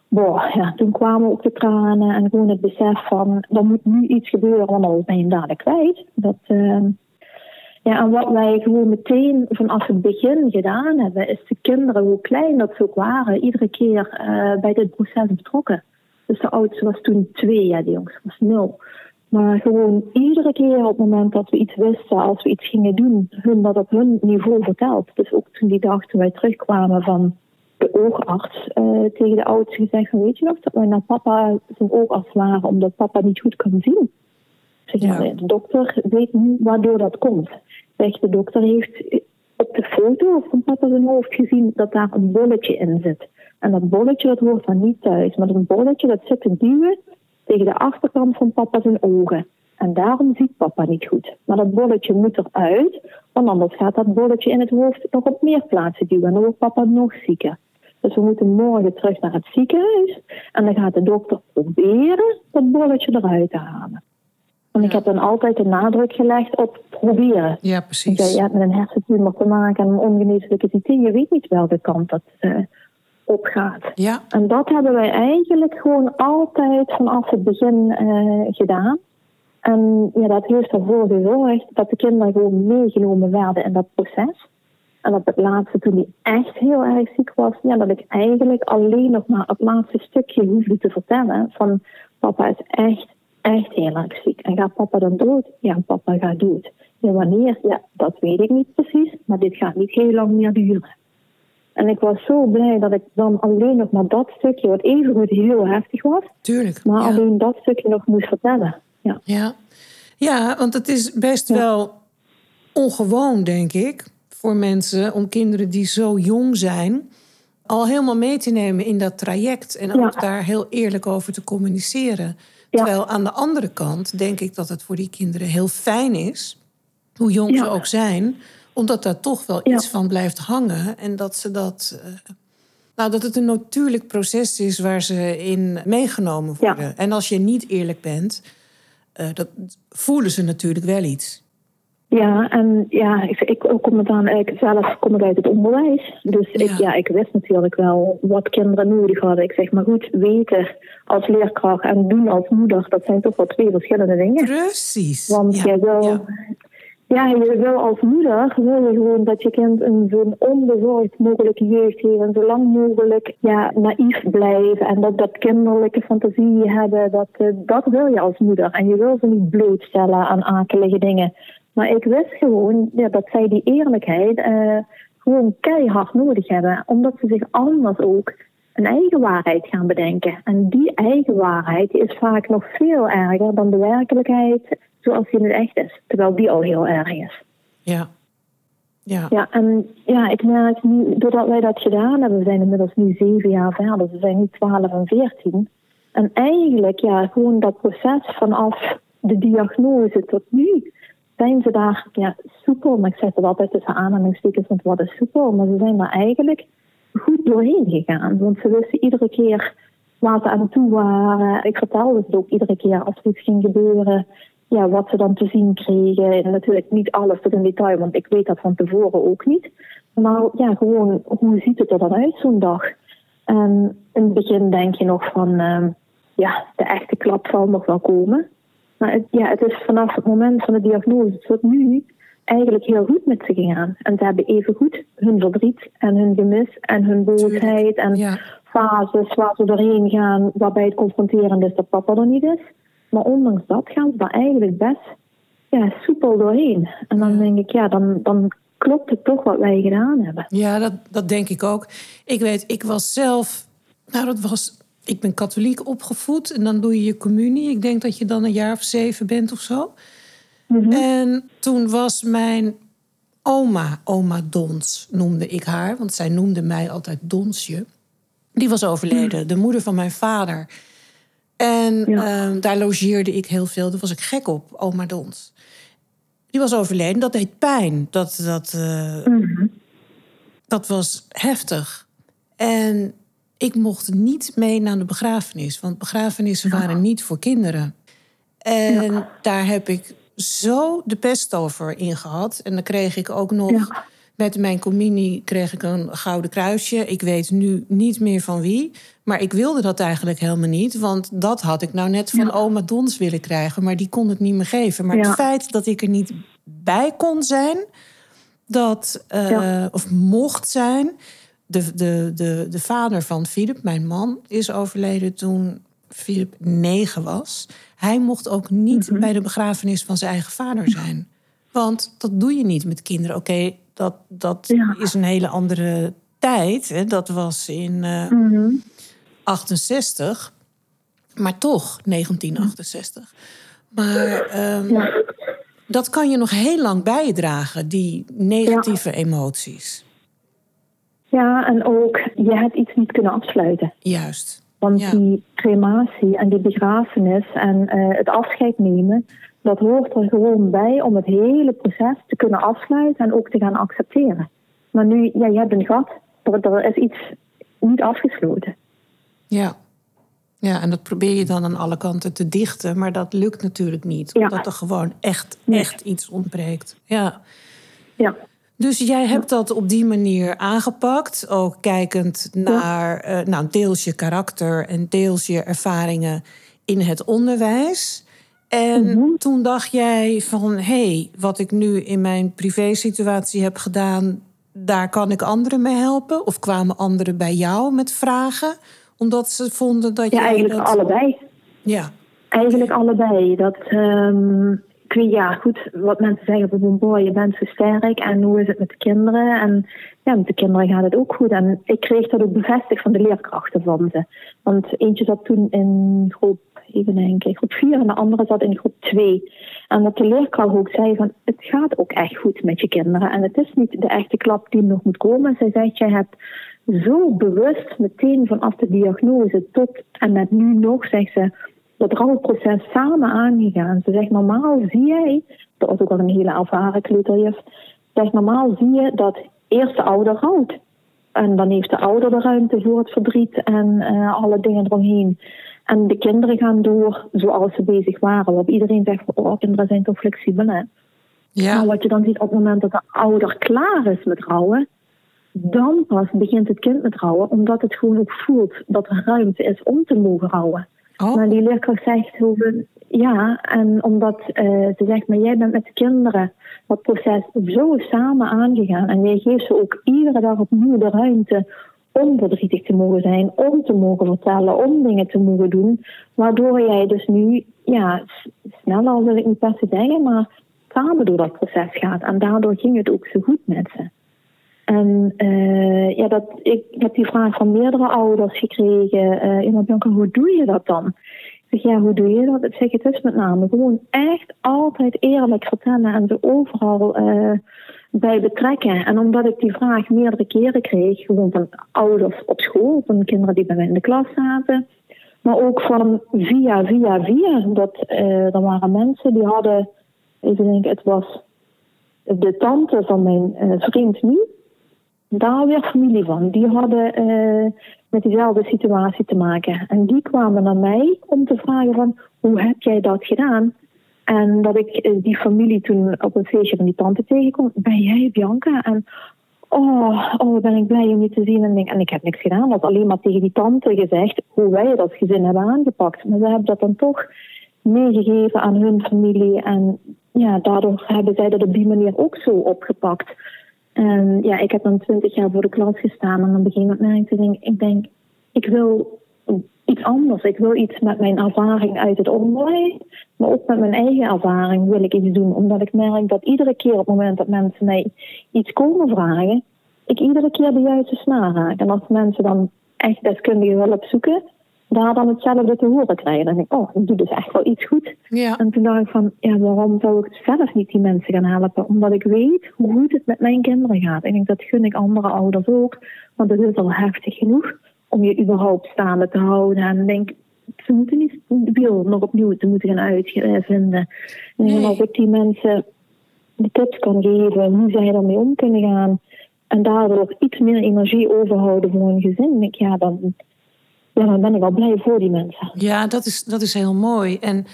[SPEAKER 2] Boah, ja, toen kwamen ook de tranen en gewoon het besef van... Er moet nu iets gebeuren, want anders ben je dadelijk kwijt. Dat... Uh, ja, en wat wij gewoon meteen vanaf het begin gedaan hebben, is de kinderen, hoe klein dat ze ook waren, iedere keer uh, bij dit proces betrokken. Dus de oudste was toen twee, ja, de jongste was nul. Maar gewoon iedere keer op het moment dat we iets wisten, als we iets gingen doen, hun dat op hun niveau verteld. Dus ook toen die dag toen wij terugkwamen van de oogarts uh, tegen de oudste gezegd weet je nog dat wij naar papa zijn oogarts waren omdat papa niet goed kan zien. Zeg, ja. De dokter weet nu waardoor dat komt. De dokter heeft op de foto van papa zijn hoofd gezien dat daar een bolletje in zit. En dat bolletje dat hoort dan niet thuis. Maar dat bolletje dat zit te duwen tegen de achterkant van papa zijn ogen. En daarom ziet papa niet goed. Maar dat bolletje moet eruit, want anders gaat dat bolletje in het hoofd nog op meer plaatsen duwen. En dan wordt papa nog zieker. Dus we moeten morgen terug naar het ziekenhuis. En dan gaat de dokter proberen dat bolletje eruit te halen. Want ik heb dan altijd de nadruk gelegd op proberen.
[SPEAKER 1] Ja, precies.
[SPEAKER 2] je hebt met een hersentumor te maken en een ongeneeslijke ziekte. Je weet niet welke kant dat uh, opgaat.
[SPEAKER 1] Ja.
[SPEAKER 2] En dat hebben wij eigenlijk gewoon altijd vanaf het begin uh, gedaan. En ja, dat heeft ervoor gezorgd dat de kinderen gewoon meegenomen werden in dat proces. En op het laatste, toen hij echt heel erg ziek was, ja, dat ik eigenlijk alleen nog maar het laatste stukje hoefde te vertellen. Van papa is echt echt heel erg ziek. En gaat papa dan dood? Ja, papa gaat dood. En wanneer? Ja, dat weet ik niet precies, maar dit gaat niet heel lang meer duren. En ik was zo blij dat ik dan alleen nog maar dat stukje, wat even goed heel heftig was,
[SPEAKER 1] Tuurlijk,
[SPEAKER 2] maar alleen dat stukje nog moest vertellen. Ja,
[SPEAKER 1] ja. ja want het is best ja. wel ongewoon, denk ik, voor mensen om kinderen die zo jong zijn, al helemaal mee te nemen in dat traject en ook ja. daar heel eerlijk over te communiceren. Terwijl aan de andere kant denk ik dat het voor die kinderen heel fijn is, hoe jong ze ook zijn, omdat daar toch wel iets van blijft hangen en dat ze dat. Uh, nou, dat het een natuurlijk proces is waar ze in meegenomen worden. En als je niet eerlijk bent, uh, dat voelen ze natuurlijk wel iets.
[SPEAKER 2] Ja, en ja, ik, ik kom het aan, ik zelf kom ik uit het onderwijs. Dus ja. Ik, ja, ik wist natuurlijk wel wat kinderen nodig hadden. Ik zeg maar goed, weten als leerkracht en doen als moeder, dat zijn toch wel twee verschillende dingen.
[SPEAKER 1] Precies.
[SPEAKER 2] Want
[SPEAKER 1] ja.
[SPEAKER 2] je wil, ja. ja. je wil als moeder wil je gewoon dat je kind een zo'n onbezorgd mogelijke jeugd heeft en zo lang mogelijk ja, naïef blijven en dat, dat kinderlijke fantasie hebben, dat, uh, dat wil je als moeder. En je wil ze niet blootstellen aan akelige dingen. Maar ik wist gewoon ja, dat zij die eerlijkheid uh, gewoon keihard nodig hebben. Omdat ze zich anders ook een eigen waarheid gaan bedenken. En die eigen waarheid is vaak nog veel erger dan de werkelijkheid zoals die nu echt is. Terwijl die al heel erg is.
[SPEAKER 1] Ja. Ja.
[SPEAKER 2] ja, en ja, ik merk nu, doordat wij dat gedaan hebben, we zijn inmiddels nu zeven jaar verder, we zijn nu twaalf en veertien. En eigenlijk, ja, gewoon dat proces vanaf de diagnose tot nu, zijn ze daar ja, soepel, maar ik zeg het altijd tussen aanhalingstekens, want wat is soepel, maar ze zijn daar eigenlijk goed doorheen gegaan. Want ze wisten iedere keer waar ze aan toe waren. Ik vertelde het ook iedere keer als er iets ging gebeuren, ja, wat ze dan te zien kregen. En natuurlijk niet alles tot in detail, want ik weet dat van tevoren ook niet. Maar ja, gewoon, hoe ziet het er dan uit zo'n dag? En in het begin denk je nog van, uh, ja, de echte klap zal nog wel komen. Maar het, ja, het is vanaf het moment van de diagnose tot nu eigenlijk heel goed met ze gegaan. En ze hebben even goed hun verdriet en hun gemis en hun boosheid en
[SPEAKER 1] ja.
[SPEAKER 2] fases waar ze doorheen gaan waarbij het confronterend is dat papa er niet is. Maar ondanks dat gaan ze daar eigenlijk best ja, soepel doorheen. En dan denk ik, ja, dan, dan klopt het toch wat wij gedaan hebben.
[SPEAKER 1] Ja, dat, dat denk ik ook. Ik weet, ik was zelf, nou dat was, ik ben katholiek opgevoed en dan doe je je communie. Ik denk dat je dan een jaar of zeven bent of zo. Mm-hmm. En toen was mijn oma, oma Dons noemde ik haar, want zij noemde mij altijd Donsje. Die was overleden, mm. de moeder van mijn vader. En ja. uh, daar logeerde ik heel veel. Daar was ik gek op, oma Dons. Die was overleden, dat deed pijn. Dat, dat, uh, mm-hmm. dat was heftig. En ik mocht niet mee naar de begrafenis. Want begrafenissen waren niet voor kinderen. En daar heb ik zo de pest over ingehad. En dan kreeg ik ook nog... Met mijn communie kreeg ik een gouden kruisje. Ik weet nu niet meer van wie. Maar ik wilde dat eigenlijk helemaal niet. Want dat had ik nou net van oma Dons willen krijgen. Maar die kon het niet meer geven. Maar het feit dat ik er niet bij kon zijn... Dat, uh, of mocht zijn... De, de, de, de vader van Philip, mijn man, is overleden toen Philip negen was. Hij mocht ook niet mhm. bij de begrafenis van zijn eigen vader zijn. Want dat doe je niet met kinderen. Oké, dat, dat is een hele andere tijd. Hè? Dat was in uh, 68. Maar toch, 1968. Maar um, dat kan je nog heel lang bijdragen, die negatieve emoties.
[SPEAKER 2] Ja, en ook je hebt iets niet kunnen afsluiten.
[SPEAKER 1] Juist.
[SPEAKER 2] Want die crematie en die begrafenis en uh, het afscheid nemen, dat hoort er gewoon bij om het hele proces te kunnen afsluiten en ook te gaan accepteren. Maar nu, ja, je hebt een gat, er, er is iets niet afgesloten.
[SPEAKER 1] Ja. Ja, en dat probeer je dan aan alle kanten te dichten, maar dat lukt natuurlijk niet, omdat er gewoon echt, echt iets ontbreekt. Ja.
[SPEAKER 2] Ja.
[SPEAKER 1] Dus jij hebt dat op die manier aangepakt, ook kijkend naar uh, nou, deels je karakter en deels je ervaringen in het onderwijs. En mhm. toen dacht jij van, hé, hey, wat ik nu in mijn privésituatie heb gedaan, daar kan ik anderen mee helpen? Of kwamen anderen bij jou met vragen? Omdat ze vonden dat
[SPEAKER 2] je. Ja, eigenlijk
[SPEAKER 1] dat...
[SPEAKER 2] allebei.
[SPEAKER 1] Ja.
[SPEAKER 2] Eigenlijk allebei. Dat, um, ja, goed, wat mensen zeggen van boy, je bent zo sterk en hoe is het met de kinderen? En ja, met de kinderen gaat het ook goed. En ik kreeg dat ook bevestigd van de leerkrachten van ze. Want eentje zat toen in groep, even denken, groep 4 en de andere zat in groep 2. En wat de leerkracht ook zei van, het gaat ook echt goed met je kinderen. En het is niet de echte klap die nog moet komen. Zij zei, jij hebt zo bewust meteen vanaf de diagnose tot en met nu nog, zegt ze, dat rouwproces samen aangegaan. Ze zegt, normaal zie jij, dat was ook al een hele ervaren kleuterjuf, zegt, normaal zie je dat eerst de ouder rouwt. En dan heeft de ouder de ruimte voor het verdriet en uh, alle dingen eromheen. En de kinderen gaan door zoals ze bezig waren. Waarop iedereen zegt, oh, kinderen zijn toch flexibel, hè? Ja. Maar wat je dan ziet op het moment dat de ouder klaar is met rouwen, dan pas begint het kind met rouwen, omdat het gewoon ook voelt dat er ruimte is om te mogen rouwen. Oh. Maar die leerkracht zegt hoe ja, en omdat uh, ze zegt, maar jij bent met de kinderen dat proces zo samen aangegaan en jij geeft ze ook iedere dag opnieuw de ruimte om verdrietig te mogen zijn, om te mogen vertellen, om dingen te mogen doen, waardoor jij dus nu, ja, sneller wil ik niet per se zeggen, maar samen door dat proces gaat. En daardoor ging het ook zo goed met ze. En uh, ja, dat, ik heb die vraag van meerdere ouders gekregen. Uh, iemand hoe doe je dat dan? Ik zeg, ja, hoe doe je dat? Ik zeg, het is met name gewoon echt altijd eerlijk vertellen en ze overal uh, bij betrekken. En omdat ik die vraag meerdere keren kreeg, gewoon van ouders op school, van kinderen die bij mij in de klas zaten, maar ook van via, via, via. Dat er waren mensen die hadden, even denken, het was de tante van mijn vriend nu daar weer familie van. Die hadden uh, met diezelfde situatie te maken. En die kwamen naar mij om te vragen van hoe heb jij dat gedaan? En dat ik uh, die familie toen op een feestje van die tante tegenkom. Ben jij Bianca? En oh, oh ben ik blij om je te zien. En, en ik heb niks gedaan. Dat alleen maar tegen die tante gezegd hoe wij dat gezin hebben aangepakt. Maar ze hebben dat dan toch meegegeven aan hun familie. En ja, daardoor hebben zij dat op die manier ook zo opgepakt. En ja, ik heb dan twintig jaar voor de klas gestaan en dan begin ik met te denken, ik denk, ik wil iets anders. Ik wil iets met mijn ervaring uit het onderwijs, maar ook met mijn eigen ervaring wil ik iets doen. Omdat ik merk dat iedere keer op het moment dat mensen mij iets komen vragen, ik iedere keer de juiste snaar raak. En als mensen dan echt deskundige hulp zoeken, daar dan hetzelfde te horen krijgen. Dan denk ik, oh, ik doe dus echt wel iets goed.
[SPEAKER 1] Ja.
[SPEAKER 2] En toen dacht ik van, ja, waarom zou ik zelf niet die mensen gaan helpen? Omdat ik weet hoe goed het met mijn kinderen gaat. Ik denk, dat gun ik andere ouders ook. Want het is al heftig genoeg om je überhaupt staande te houden. En ik denk, ze moeten niet de wiel nog opnieuw te moeten gaan uitvinden. En als ik die mensen de tips kan geven hoe zij ermee om kunnen gaan... en daardoor iets meer energie overhouden voor hun gezin... denk ik, ja, dan ja, dan ben ik al blij voor die mensen.
[SPEAKER 1] Ja, dat is, dat is heel mooi. En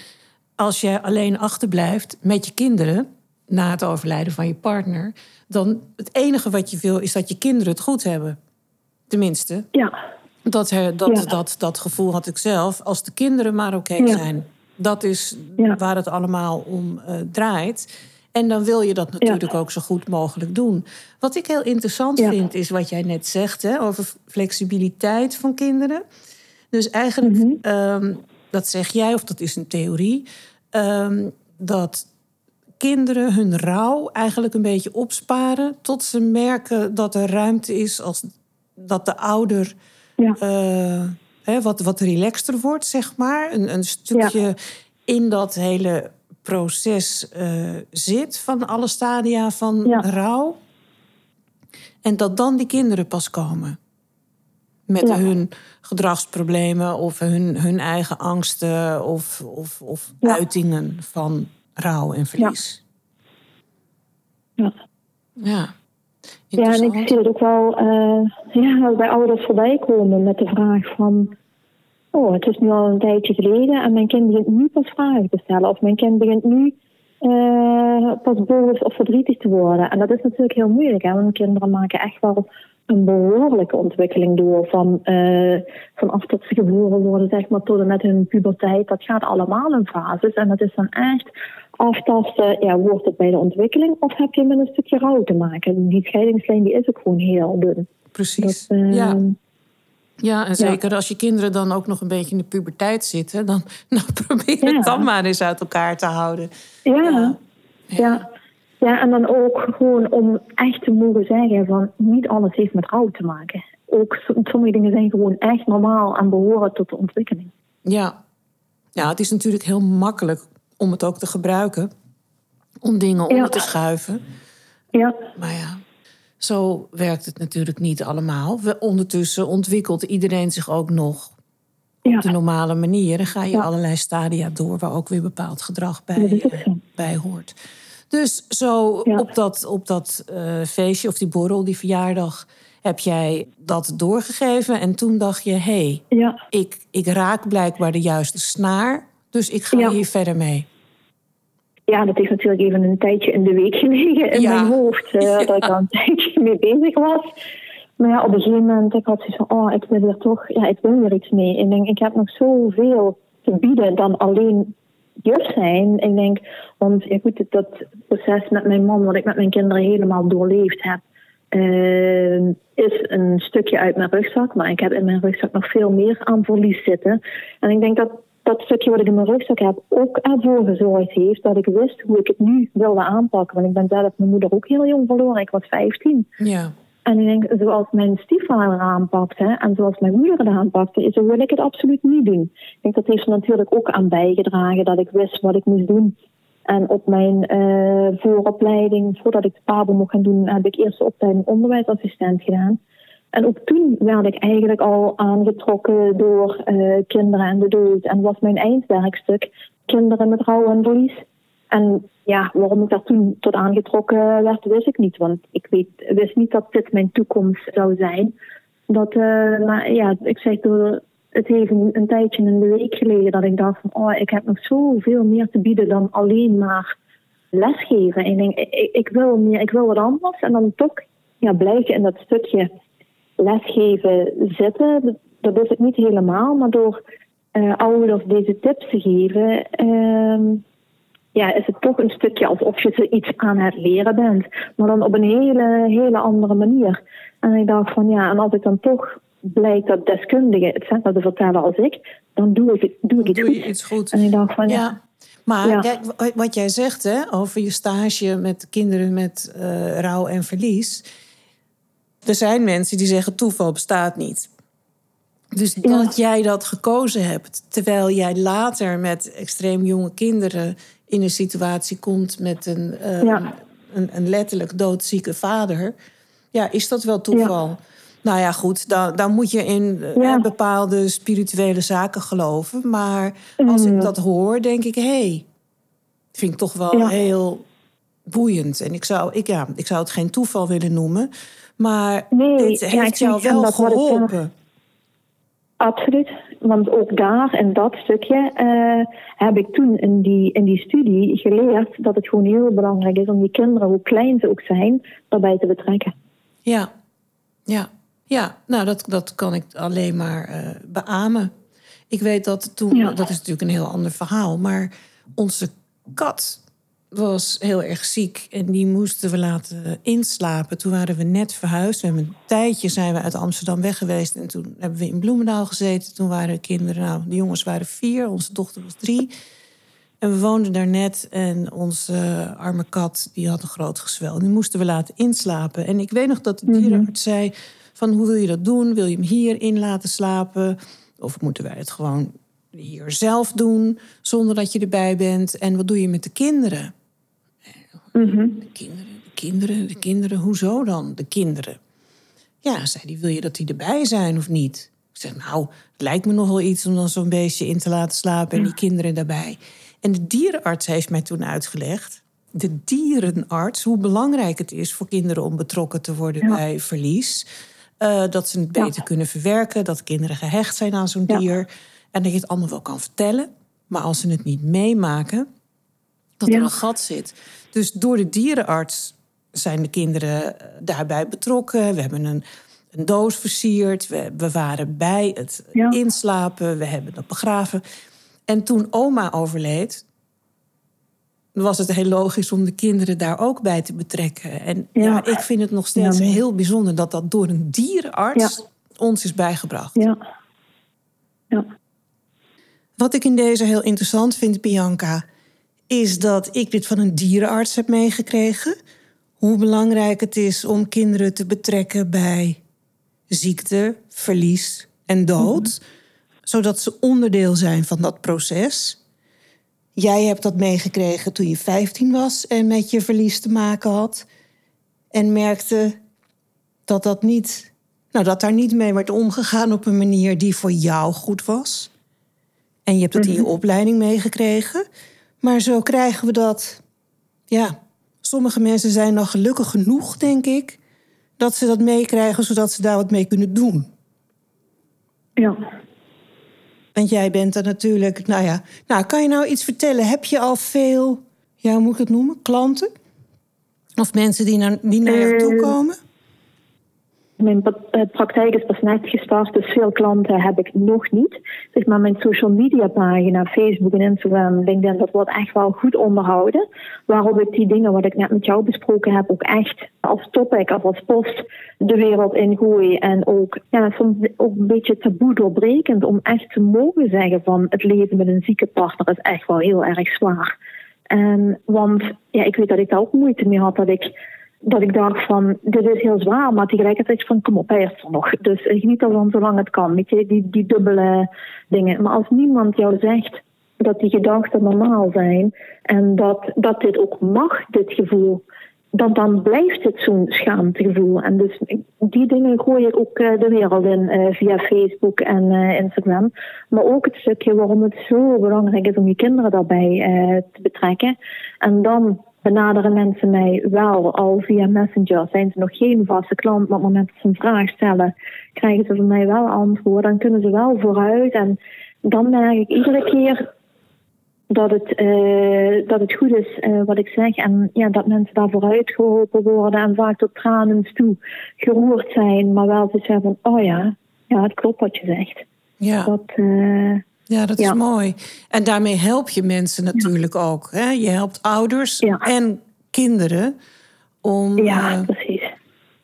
[SPEAKER 1] als je alleen achterblijft met je kinderen na het overlijden van je partner, dan het enige wat je wil is dat je kinderen het goed hebben. Tenminste.
[SPEAKER 2] Ja.
[SPEAKER 1] Dat, dat, dat, dat gevoel had ik zelf. Als de kinderen maar oké zijn. Dat is waar het allemaal om uh, draait. En dan wil je dat natuurlijk ook zo goed mogelijk doen. Wat ik heel interessant vind, is wat jij net zegt hè, over flexibiliteit van kinderen. Dus eigenlijk, mhm. ehm, dat zeg jij, of dat is een theorie, um, dat kinderen hun rouw eigenlijk een beetje opsparen tot ze merken dat er ruimte is als dat de ouder ja. uh, hè, wat, wat relaxter wordt, zeg maar. Een, een stukje in dat hele proces uh, zit van alle stadia van rouw. En dat dan die kinderen pas komen. Met hun gedragsproblemen of hun, hun eigen angsten of, of, of uitingen van rouw en verlies.
[SPEAKER 2] Ja. Ja. Ja, en ik zie het ook wel uh, ja, bij ouders voorbij komen met de vraag van... Oh, het is nu al een tijdje geleden en mijn kind begint nu pas vragen te stellen. Of mijn kind begint nu uh, pas boos of verdrietig te worden. En dat is natuurlijk heel moeilijk, hè, want kinderen maken echt wel een behoorlijke ontwikkeling door. Van, uh, vanaf dat ze geboren worden, zeg maar, tot en met hun puberteit. Dat gaat allemaal in fases. En dat is dan echt aftasten, ja, wordt het bij de ontwikkeling of heb je met een stukje rouw te maken? Die scheidingslijn die is ook gewoon heel dun.
[SPEAKER 1] Precies, dat, uh, ja. Ja, en zeker als je kinderen dan ook nog een beetje in de puberteit zitten, dan nou, probeer het dan maar eens uit elkaar te houden.
[SPEAKER 2] Ja. ja. ja. en dan ook gewoon om echt te mogen zeggen van niet alles heeft met rouw te maken. Ook sommige dingen zijn gewoon echt normaal en behoren tot de ontwikkeling.
[SPEAKER 1] Ja. ja, het is natuurlijk heel makkelijk om het ook te gebruiken. Om dingen om te schuiven.
[SPEAKER 2] Ja.
[SPEAKER 1] Maar ja, zo werkt het natuurlijk niet allemaal. We, ondertussen ontwikkelt iedereen zich ook nog op de normale manier. En ga je allerlei stadia door waar ook weer bepaald gedrag bij, uh, bij hoort. Dus zo op dat, op dat uh, feestje of die borrel, die verjaardag, heb jij dat doorgegeven. En toen dacht je, hé, hey, ik, ik raak blijkbaar de juiste snaar. Dus ik ga hier verder mee.
[SPEAKER 2] Ja, dat is natuurlijk even een tijdje in de week gelegen in mijn hoofd. Uh, Dat ik al een tijdje mee bezig was. Maar ja, op een gegeven moment ik had zoiets van, oh, ik wil er toch, ja, ik wil er iets mee. Ik denk, ik heb nog zoveel te bieden dan alleen juf zijn. Ik denk, want ja, goed, dat proces met mijn man, wat ik met mijn kinderen helemaal doorleefd heb, uh, is een stukje uit mijn rugzak. Maar ik heb in mijn rugzak nog veel meer aan verlies zitten. En ik denk dat dat stukje wat ik in mijn rugzak heb ook ervoor gezorgd heeft dat ik wist hoe ik het nu wilde aanpakken. Want ik ben zelf mijn moeder ook heel jong verloren. Ik was 15.
[SPEAKER 1] Ja.
[SPEAKER 2] En ik denk, zoals mijn stiefvader aanpakte en zoals mijn moeder het aanpakte, zo wil ik het absoluut niet doen. Ik denk dat heeft er natuurlijk ook aan bijgedragen dat ik wist wat ik moest doen. En op mijn uh, vooropleiding, voordat ik de PABO mocht gaan doen, heb ik eerst de opleiding onderwijsassistent gedaan. En ook toen werd ik eigenlijk al aangetrokken door uh, kinderen en de dood. En was mijn eindwerkstuk kinderen met rouw en verlies. En ja, waarom ik daar toen tot aangetrokken werd, wist ik niet. Want ik weet, wist niet dat dit mijn toekomst zou zijn. Dat, uh, maar ja, ik door het even een tijdje in de week geleden dat ik dacht van, oh, ik heb nog zoveel meer te bieden dan alleen maar lesgeven. En ik denk, ik, ik wil meer, ik wil wat anders. En dan toch ja, blijven in dat stukje lesgeven zitten. Dat is het niet helemaal, maar door uh, ouders deze tips te geven, uh, ja, is het toch een stukje alsof je ze iets aan het leren bent. Maar dan op een hele, hele andere manier. En ik dacht van ja, en als ik dan toch blijkt dat deskundigen hetzelfde vertellen als ik, dan doe ik, doe ik iets,
[SPEAKER 1] doe je iets goed.
[SPEAKER 2] En ik dacht van ja.
[SPEAKER 1] Maar Kijk, wat jij zegt hè, over je stage met kinderen met uh, rouw en verlies er zijn mensen die zeggen toeval bestaat niet. Dus dat jij dat gekozen hebt, terwijl jij later met extreem jonge kinderen in een situatie komt met een, uh, een, een, letterlijk doodzieke vader, ja, is dat wel toeval? Ja. Nou ja, goed, dan, dan moet je in uh, bepaalde spirituele zaken geloven. Maar als ik mm. dat hoor, denk ik, hé, hey, vind ik toch wel heel boeiend. En ik zou, ik, ja, ik zou het geen toeval willen noemen. Maar nee, het heeft jou wel geholpen.
[SPEAKER 2] Absoluut, want ook daar in dat stukje uh, heb ik toen in die, in die studie geleerd dat het gewoon heel belangrijk is om die kinderen, hoe klein ze ook zijn, daarbij te betrekken.
[SPEAKER 1] Ja, ja, ja. Nou, dat, dat kan ik alleen maar uh, beamen. Ik weet dat toen, ja. dat is natuurlijk een heel ander verhaal, maar onze kat was heel erg ziek en die moesten we laten inslapen. Toen waren we net verhuisd. We hebben een tijdje zijn we uit Amsterdam weg geweest en toen hebben we in Bloemendaal gezeten. Toen waren de kinderen, nou, de jongens waren vier, onze dochter was drie. En we woonden daar net en onze arme kat die had een groot gezwel. Die moesten we laten inslapen. En ik weet nog dat de mhm. dierenarts zei van hoe wil je dat doen? Wil je hem hier in laten slapen? Of moeten wij het gewoon hier zelf doen zonder dat je erbij bent? En wat doe je met de kinderen?
[SPEAKER 2] Mhm.
[SPEAKER 1] De kinderen, de kinderen, de kinderen, hoezo dan? De kinderen. Ja, zei die, wil je dat die erbij zijn of niet? Ik zeg, nou, het lijkt me nog wel iets om dan zo'n beestje in te laten slapen en die kinderen daarbij. En de dierenarts heeft mij toen uitgelegd, de dierenarts, hoe belangrijk het is voor kinderen om betrokken te worden bij verlies. Uh, dat ze het beter kunnen verwerken, dat kinderen gehecht zijn aan zo'n dier. En dat je het allemaal wel kan vertellen. Maar als ze het niet meemaken, dat er een gat zit. Dus door de dierenarts zijn de kinderen eh, daarbij betrokken. We hebben een, een doos versierd. We, we waren bij het inslapen. We hebben het begraven. En toen oma overleed, was het heel logisch om de kinderen daar ook bij te betrekken. En ja, ik vind het nog steeds heel bijzonder dat dat door een dierenarts ons is bijgebracht.
[SPEAKER 2] Ja. ja.
[SPEAKER 1] Wat ik in deze heel interessant vind, Bianca, is dat ik dit van een dierenarts heb meegekregen. Hoe belangrijk het is om kinderen te betrekken bij ziekte, verlies en dood. Mhm. Zodat ze onderdeel zijn van dat proces. Jij hebt dat meegekregen toen je 15 was en met je verlies te maken had. En merkte dat, dat, niet, nou, dat daar niet mee werd omgegaan op een manier die voor jou goed was. En je hebt dat in je mhm. opleiding meegekregen. Maar zo krijgen we dat. Ja, sommige mensen zijn nog gelukkig genoeg, denk ik, dat ze dat meekrijgen zodat ze daar wat mee kunnen doen.
[SPEAKER 2] Ja.
[SPEAKER 1] Want jij bent er natuurlijk, nou ja. Nou, kan je nou iets vertellen? Heb je al veel, ja, hoe moet ik het noemen? Klanten? Of mensen die naar, die naar jou toe eh, komen?
[SPEAKER 2] Mijn eh, praktijk is pas net gestart, dus veel klanten heb ik nog niet. Maar mijn social media pagina, Facebook en Instagram, LinkedIn, dat wordt echt wel goed onderhouden. Waarop ik die dingen wat ik net met jou besproken heb, ook echt als topic of als post de wereld in gooi. En ook, ja, soms ook een beetje taboe doorbrekend om echt te mogen zeggen van het leven met een zieke partner is echt wel heel erg zwaar. En, want ja, ik weet dat ik daar ook moeite mee had dat ik dat ik dacht van, dit is heel zwaar, maar tegelijkertijd van, kom op, hij is er nog. Dus geniet ervan zolang het kan, weet je, die, die dubbele dingen. Maar als niemand jou zegt dat die gedachten normaal zijn en dat, dat dit ook mag, dit gevoel, dan, dan blijft het zo'n schaamtegevoel. En dus die dingen gooi ik ook uh, de wereld in uh, via Facebook en uh, Instagram. Maar ook het stukje waarom het zo belangrijk is om je kinderen daarbij te betrekken. En dan benaderen mensen mij wel al via Messenger. Zijn ze nog geen vaste klant, maar op het moment dat ze een vraag stellen, krijgen ze van mij wel antwoord. Dan kunnen ze wel vooruit. En dan merk ik iedere keer dat het, uh, dat het goed is uh, wat ik zeg. En ja, dat mensen daar vooruit geholpen worden en vaak tot tranen toe geroerd zijn. Maar wel te zeggen van, oh ja, ja, het klopt wat je zegt.
[SPEAKER 1] Ja.
[SPEAKER 2] Dat, uh,
[SPEAKER 1] ja, dat is mooi. En daarmee help je mensen natuurlijk ook. Hè? Je helpt ouders en kinderen om
[SPEAKER 2] ja, uh, precies.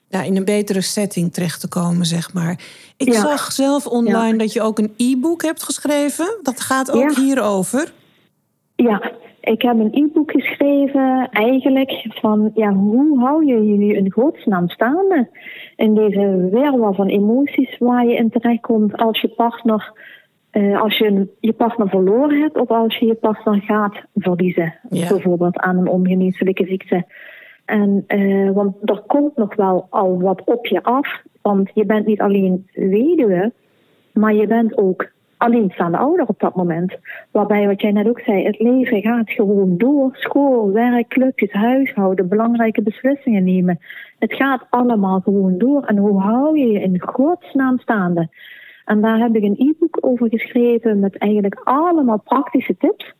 [SPEAKER 1] Ja, in een betere setting terecht te komen, zeg maar. Ik zag zelf online dat je ook een e-book hebt geschreven. Dat gaat ook hierover.
[SPEAKER 2] Ja, ik heb een e-book geschreven eigenlijk van ja, hoe hou je je in godsnaam staande in deze wereld van emoties waar je in terechtkomt als je partner uh, als je je partner verloren hebt of als je je partner gaat verliezen. Bijvoorbeeld aan een ongeneeslijke ziekte. En, uh, want er komt nog wel al wat op je af. Want je bent niet alleen weduwe, maar je bent ook alleenstaande ouder op dat moment. Waarbij, wat jij net ook zei, het leven gaat gewoon door. School, werk, clubjes, huishouden, belangrijke beslissingen nemen. Het gaat allemaal gewoon door. En hoe hou je je in godsnaam staande? En daar heb ik een e-book over geschreven met eigenlijk allemaal praktische tips.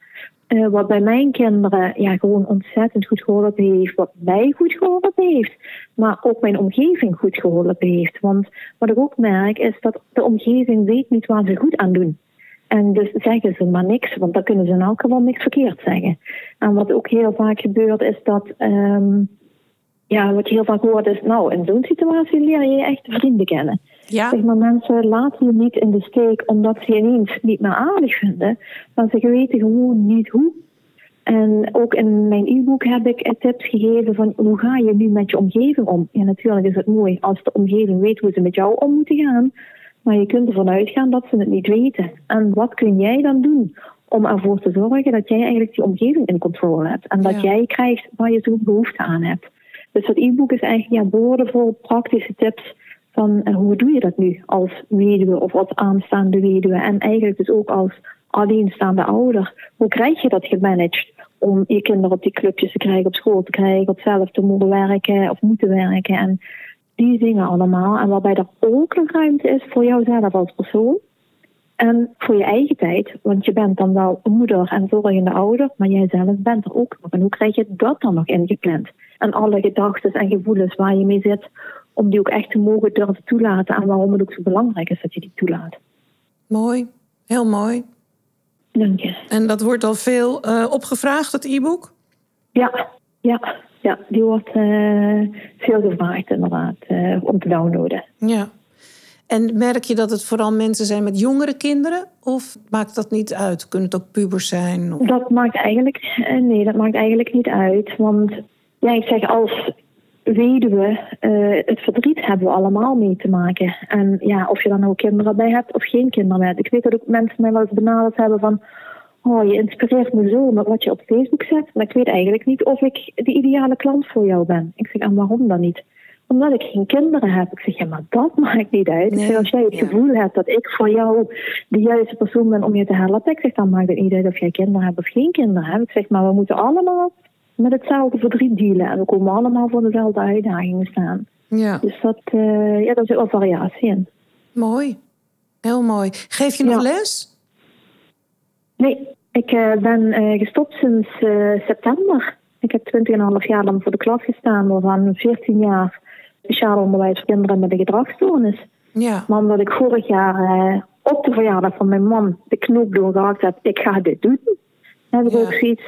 [SPEAKER 2] Uh, wat bij mijn kinderen ja, gewoon ontzettend goed geholpen heeft. Wat mij goed geholpen heeft. Maar ook mijn omgeving goed geholpen heeft. Want wat ik ook merk is dat de omgeving weet niet waar ze goed aan doen. En dus zeggen ze maar niks, want dan kunnen ze in elk geval niks verkeerd zeggen. En wat ook heel vaak gebeurt is dat, um, ja, wat je heel vaak hoort is, nou, in zo'n situatie leer je echt vrienden kennen. Ja. Zeg maar, mensen laten je niet in de steek omdat ze je ineens niet meer aardig vinden, maar ze weten gewoon niet hoe. En ook in mijn e-book heb ik tips gegeven van hoe ga je nu met je omgeving om. Ja, natuurlijk is het mooi als de omgeving weet hoe ze met jou om moeten gaan. Maar je kunt ervan uitgaan dat ze het niet weten. En wat kun jij dan doen om ervoor te zorgen dat jij eigenlijk die omgeving in controle hebt. En dat jij krijgt waar je zo'n behoefte aan hebt. Dus dat e-book is eigenlijk ja, praktische tips van uh, hoe doe je dat nu als weduwe of als aanstaande weduwe. En eigenlijk dus ook als alleenstaande ouder. Hoe krijg je dat gemanaged om je kinderen op die clubjes te krijgen, op school te krijgen, op zelf te moeten werken of moeten werken. En die dingen allemaal. En waarbij er ook een ruimte is voor jouzelf als persoon. En voor je eigen tijd. Want je bent dan wel moeder en zorgende ouder. Maar jij zelf bent er ook nog. En hoe krijg je dat dan nog ingepland? En alle gedachten en gevoelens waar je mee zit. Om die ook echt te mogen durven toelaten. En waarom het ook zo belangrijk is dat je die toelaat.
[SPEAKER 1] Mooi. Heel mooi.
[SPEAKER 2] Dank je.
[SPEAKER 1] En dat wordt al veel uh, opgevraagd, het e-book?
[SPEAKER 2] Ja, ja ja, die wordt uh, veel gevraagd inderdaad uh, om te downloaden.
[SPEAKER 1] Ja. En merk je dat het vooral mensen zijn met jongere kinderen? Of maakt dat niet uit? Kunnen het ook pubers zijn? Of?
[SPEAKER 2] Dat maakt eigenlijk, nee, dat maakt eigenlijk niet uit. Want ja, ik zeg als weduwe, het verdriet hebben we allemaal mee te maken. En ja, of je dan ook kinderen bij hebt of geen kinderen hebt. Ik weet dat ook mensen mij wel eens benaderd hebben van oh, je inspireert me zo met wat je op Facebook zet, maar ik weet eigenlijk niet of ik de ideale klant voor jou ben. Ik zeg, en waarom dan niet? Omdat ik geen kinderen heb. Ik zeg, ja, maar dat maakt niet uit. Nee, als jij het gevoel hebt dat ik voor jou de juiste persoon ben om je te helpen, ik zeg, dan maakt het niet uit of jij kinderen hebt of geen kinderen hebt. Ik zeg, maar we moeten allemaal met hetzelfde verdriet dealen en we komen allemaal voor dezelfde uitdagingen staan.
[SPEAKER 1] Ja.
[SPEAKER 2] Dus dat, uh, ja, daar zit wel variatie in.
[SPEAKER 1] Mooi. Heel mooi. Geef je nog les?
[SPEAKER 2] Nee, ik uh, ben uh, gestopt sinds september. Ik heb 20,5 jaar lang voor de klas gestaan, waarvan 14 jaar speciaal onderwijs voor kinderen met een gedragsstoornis.
[SPEAKER 1] Ja.
[SPEAKER 2] Maar omdat ik vorig jaar op de verjaardag van mijn man de knoop doorgehakt heb, ik ga dit doen. Dan heb ik ja. ook zoiets,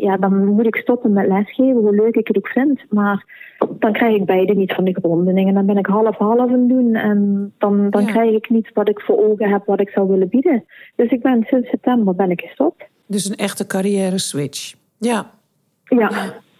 [SPEAKER 2] ja, dan moet ik stoppen met lesgeven, hoe leuk ik het ook vind. Maar dan krijg ik beide niet van de grond. En dan ben ik half-half aan het doen. En dan, dan ja. krijg ik niet wat ik voor ogen heb, wat ik zou willen bieden. Dus ik ben sinds september ben ik gestopt.
[SPEAKER 1] Dus een echte carrière switch. Ja.
[SPEAKER 2] Ja.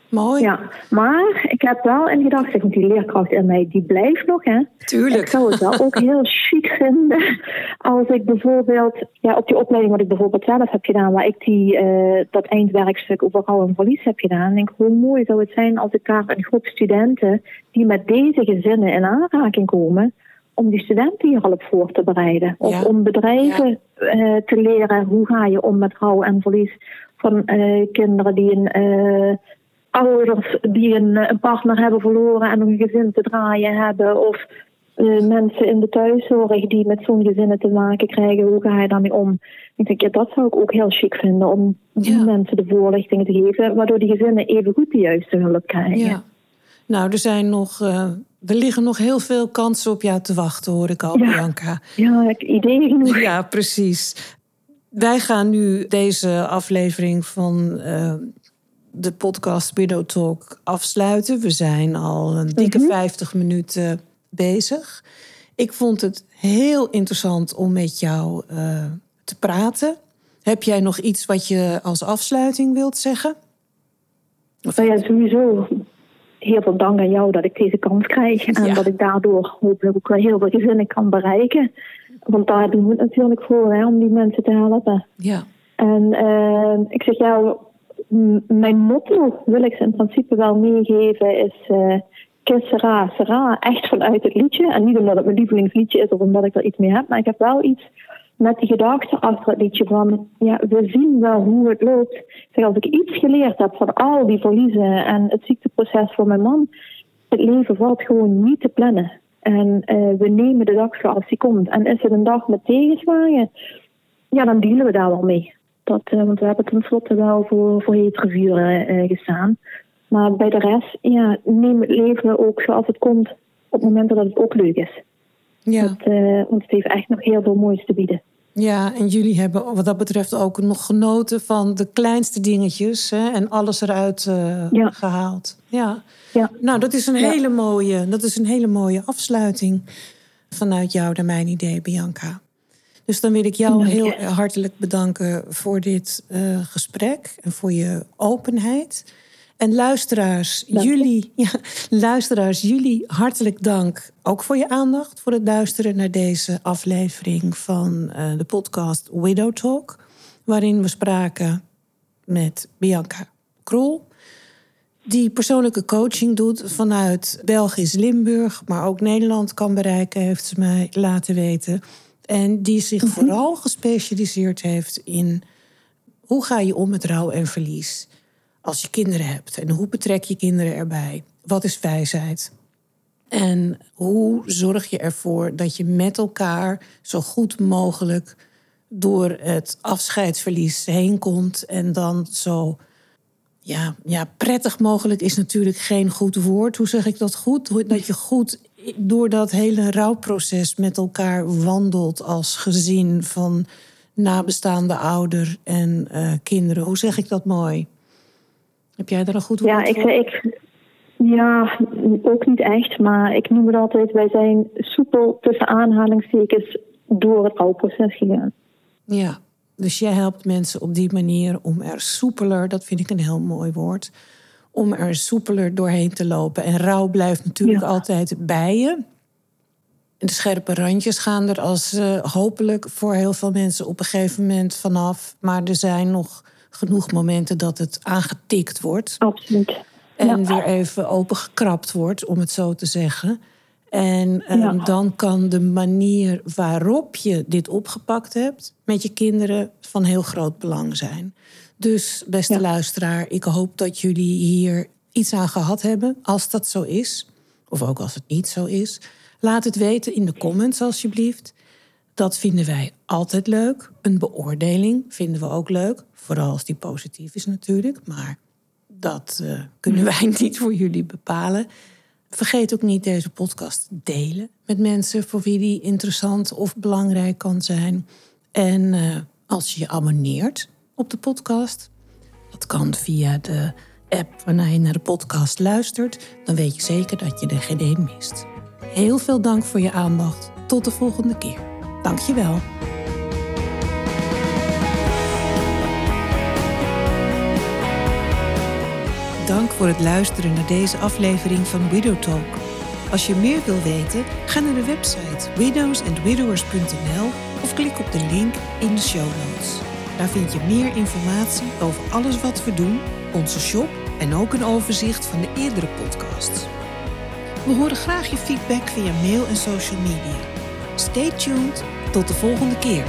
[SPEAKER 1] Mooi.
[SPEAKER 2] Ja, maar ik heb wel in gedachten, want die leerkracht in mij, die blijft nog, hè.
[SPEAKER 1] Tuurlijk.
[SPEAKER 2] Ik zou het wel ook heel chic vinden als ik bijvoorbeeld, ja, op die opleiding wat ik bijvoorbeeld zelf heb gedaan, waar ik die, uh, dat eindwerkstuk over rouw en verlies heb gedaan, denk hoe mooi zou het zijn als ik daar een groep studenten die met deze gezinnen in aanraking komen, om die studenten hier al op voor te bereiden. Of ja. om bedrijven ja. uh, te leren hoe ga je om met rouw en verlies van uh, kinderen die een ouders die een, een, partner hebben verloren en een gezin te draaien hebben. Of uh, mensen in de thuiszorg die met zo'n gezinnen te maken krijgen. Hoe ga je daarmee om? Ik denk, ja, dat zou ik ook heel chic vinden om die ja. mensen de voorlichting te geven. Waardoor die gezinnen even goed de juiste hulp krijgen.
[SPEAKER 1] Ja. Nou, er zijn nog... Uh... Er liggen nog heel veel kansen op jou te wachten, hoor ik al,
[SPEAKER 2] ja.
[SPEAKER 1] Bianca.
[SPEAKER 2] Ja, ik ideeën genoeg.
[SPEAKER 1] Ja, precies. Wij gaan nu deze aflevering van uh, de podcast Widow Talk afsluiten. We zijn al een dikke mm -hmm. 50 minuten bezig. Ik vond het heel interessant om met jou uh, te praten. Heb jij nog iets wat je als afsluiting wilt zeggen?
[SPEAKER 2] Of... Nou ja, sowieso heel veel dank aan jou dat ik deze kans krijg. En ja. dat ik daardoor hopelijk ook wel heel veel gezinnen kan bereiken. Want daar doen we het natuurlijk voor, hè, om die mensen te helpen.
[SPEAKER 1] Ja.
[SPEAKER 2] En uh, ik zeg jou, mijn motto wil ik ze in principe wel meegeven is... Uh, Sera, Sera, echt vanuit het liedje. En niet omdat het mijn lievelingsliedje is of omdat ik er iets mee heb. Maar ik heb wel iets met die gedachte achter het liedje van... Ja, we zien wel hoe het loopt. Zeg, als ik iets geleerd heb van al die verliezen en het ziekteproces voor mijn man... Het leven valt gewoon niet te plannen. En uh, we nemen de dag zoals die komt. En is het een dag met tegenslagen, ja, dan dealen we daar wel mee. Dat, uh, want we hebben tenslotte wel voor, voor hetere vuren uh, gestaan. Maar bij de rest, ja, neem het leven ook zoals het komt. Op momenten dat het ook leuk is. Ja. Dat, want het heeft echt nog heel veel moois te bieden.
[SPEAKER 1] Ja, en jullie hebben wat dat betreft ook nog genoten van de kleinste dingetjes hè, en alles eruit uh, gehaald. Ja. ja. Nou, dat is een hele mooie, dat is een hele mooie afsluiting vanuit jou naar mijn idee, Bianca. Dus dan wil ik jou heel hartelijk bedanken voor dit uh, gesprek en voor je openheid. En luisteraars, jullie, ja, luisteraars, jullie hartelijk dank ook voor je aandacht, voor het luisteren naar deze aflevering van uh, de podcast Widow Talk, waarin we spraken met Bianca Krol, die persoonlijke coaching doet vanuit Belgisch Limburg, maar ook Nederland kan bereiken, heeft ze mij laten weten. En die zich mhm. vooral gespecialiseerd heeft in hoe ga je om met rouw en verlies als je kinderen hebt? En hoe betrek je kinderen erbij? Wat is wijsheid? En hoe zorg je ervoor dat je met elkaar zo goed mogelijk door het afscheidsverlies heen komt en dan zo ja, ja, prettig mogelijk is natuurlijk geen goed woord. Hoe zeg ik dat goed? Dat je goed door dat hele rouwproces met elkaar wandelt als gezin van nabestaande ouder en uh, kinderen. Hoe zeg ik dat mooi? Heb jij daar een goed woord
[SPEAKER 2] ja,
[SPEAKER 1] ik, voor?
[SPEAKER 2] Ik, ja, ook niet echt. Maar ik noem het altijd, wij zijn soepel tussen aanhalingstekens door het rouwproces gegaan.
[SPEAKER 1] Ja, dus jij helpt mensen op die manier om er soepeler, dat vind ik een heel mooi woord, om er soepeler doorheen te lopen. En rouw blijft natuurlijk altijd bij je. De scherpe randjes gaan er als uh, hopelijk voor heel veel mensen op een gegeven moment vanaf. Maar er zijn nog genoeg momenten dat het aangetikt wordt.
[SPEAKER 2] Absoluut.
[SPEAKER 1] En weer even opengekrapt wordt, om het zo te zeggen. En ehm, dan kan de manier waarop je dit opgepakt hebt met je kinderen van heel groot belang zijn. Dus, beste luisteraar, ik hoop dat jullie hier iets aan gehad hebben. Als dat zo is, of ook als het niet zo is, laat het weten in de comments alsjeblieft. Dat vinden wij altijd leuk. Een beoordeling vinden we ook leuk. Vooral als die positief is natuurlijk. Maar dat uh, kunnen wij niet voor jullie bepalen. Vergeet ook niet deze podcast te delen met mensen voor wie die interessant of belangrijk kan zijn. En uh, als je je abonneert op de podcast, dat kan via de app waarna je naar de podcast luistert, dan weet je zeker dat je er geen één mist. Heel veel dank voor je aandacht. Tot de volgende keer. Dankjewel. Dank voor het luisteren naar deze aflevering van Widow Talk. Als je meer wil weten, ga naar de website widowsandwidowers.nl of klik op de link in de show notes. Daar vind je meer informatie over alles wat we doen, onze shop en ook een overzicht van de eerdere podcasts. We horen graag je feedback via mail en social media. Stay tuned. Tot de volgende keer.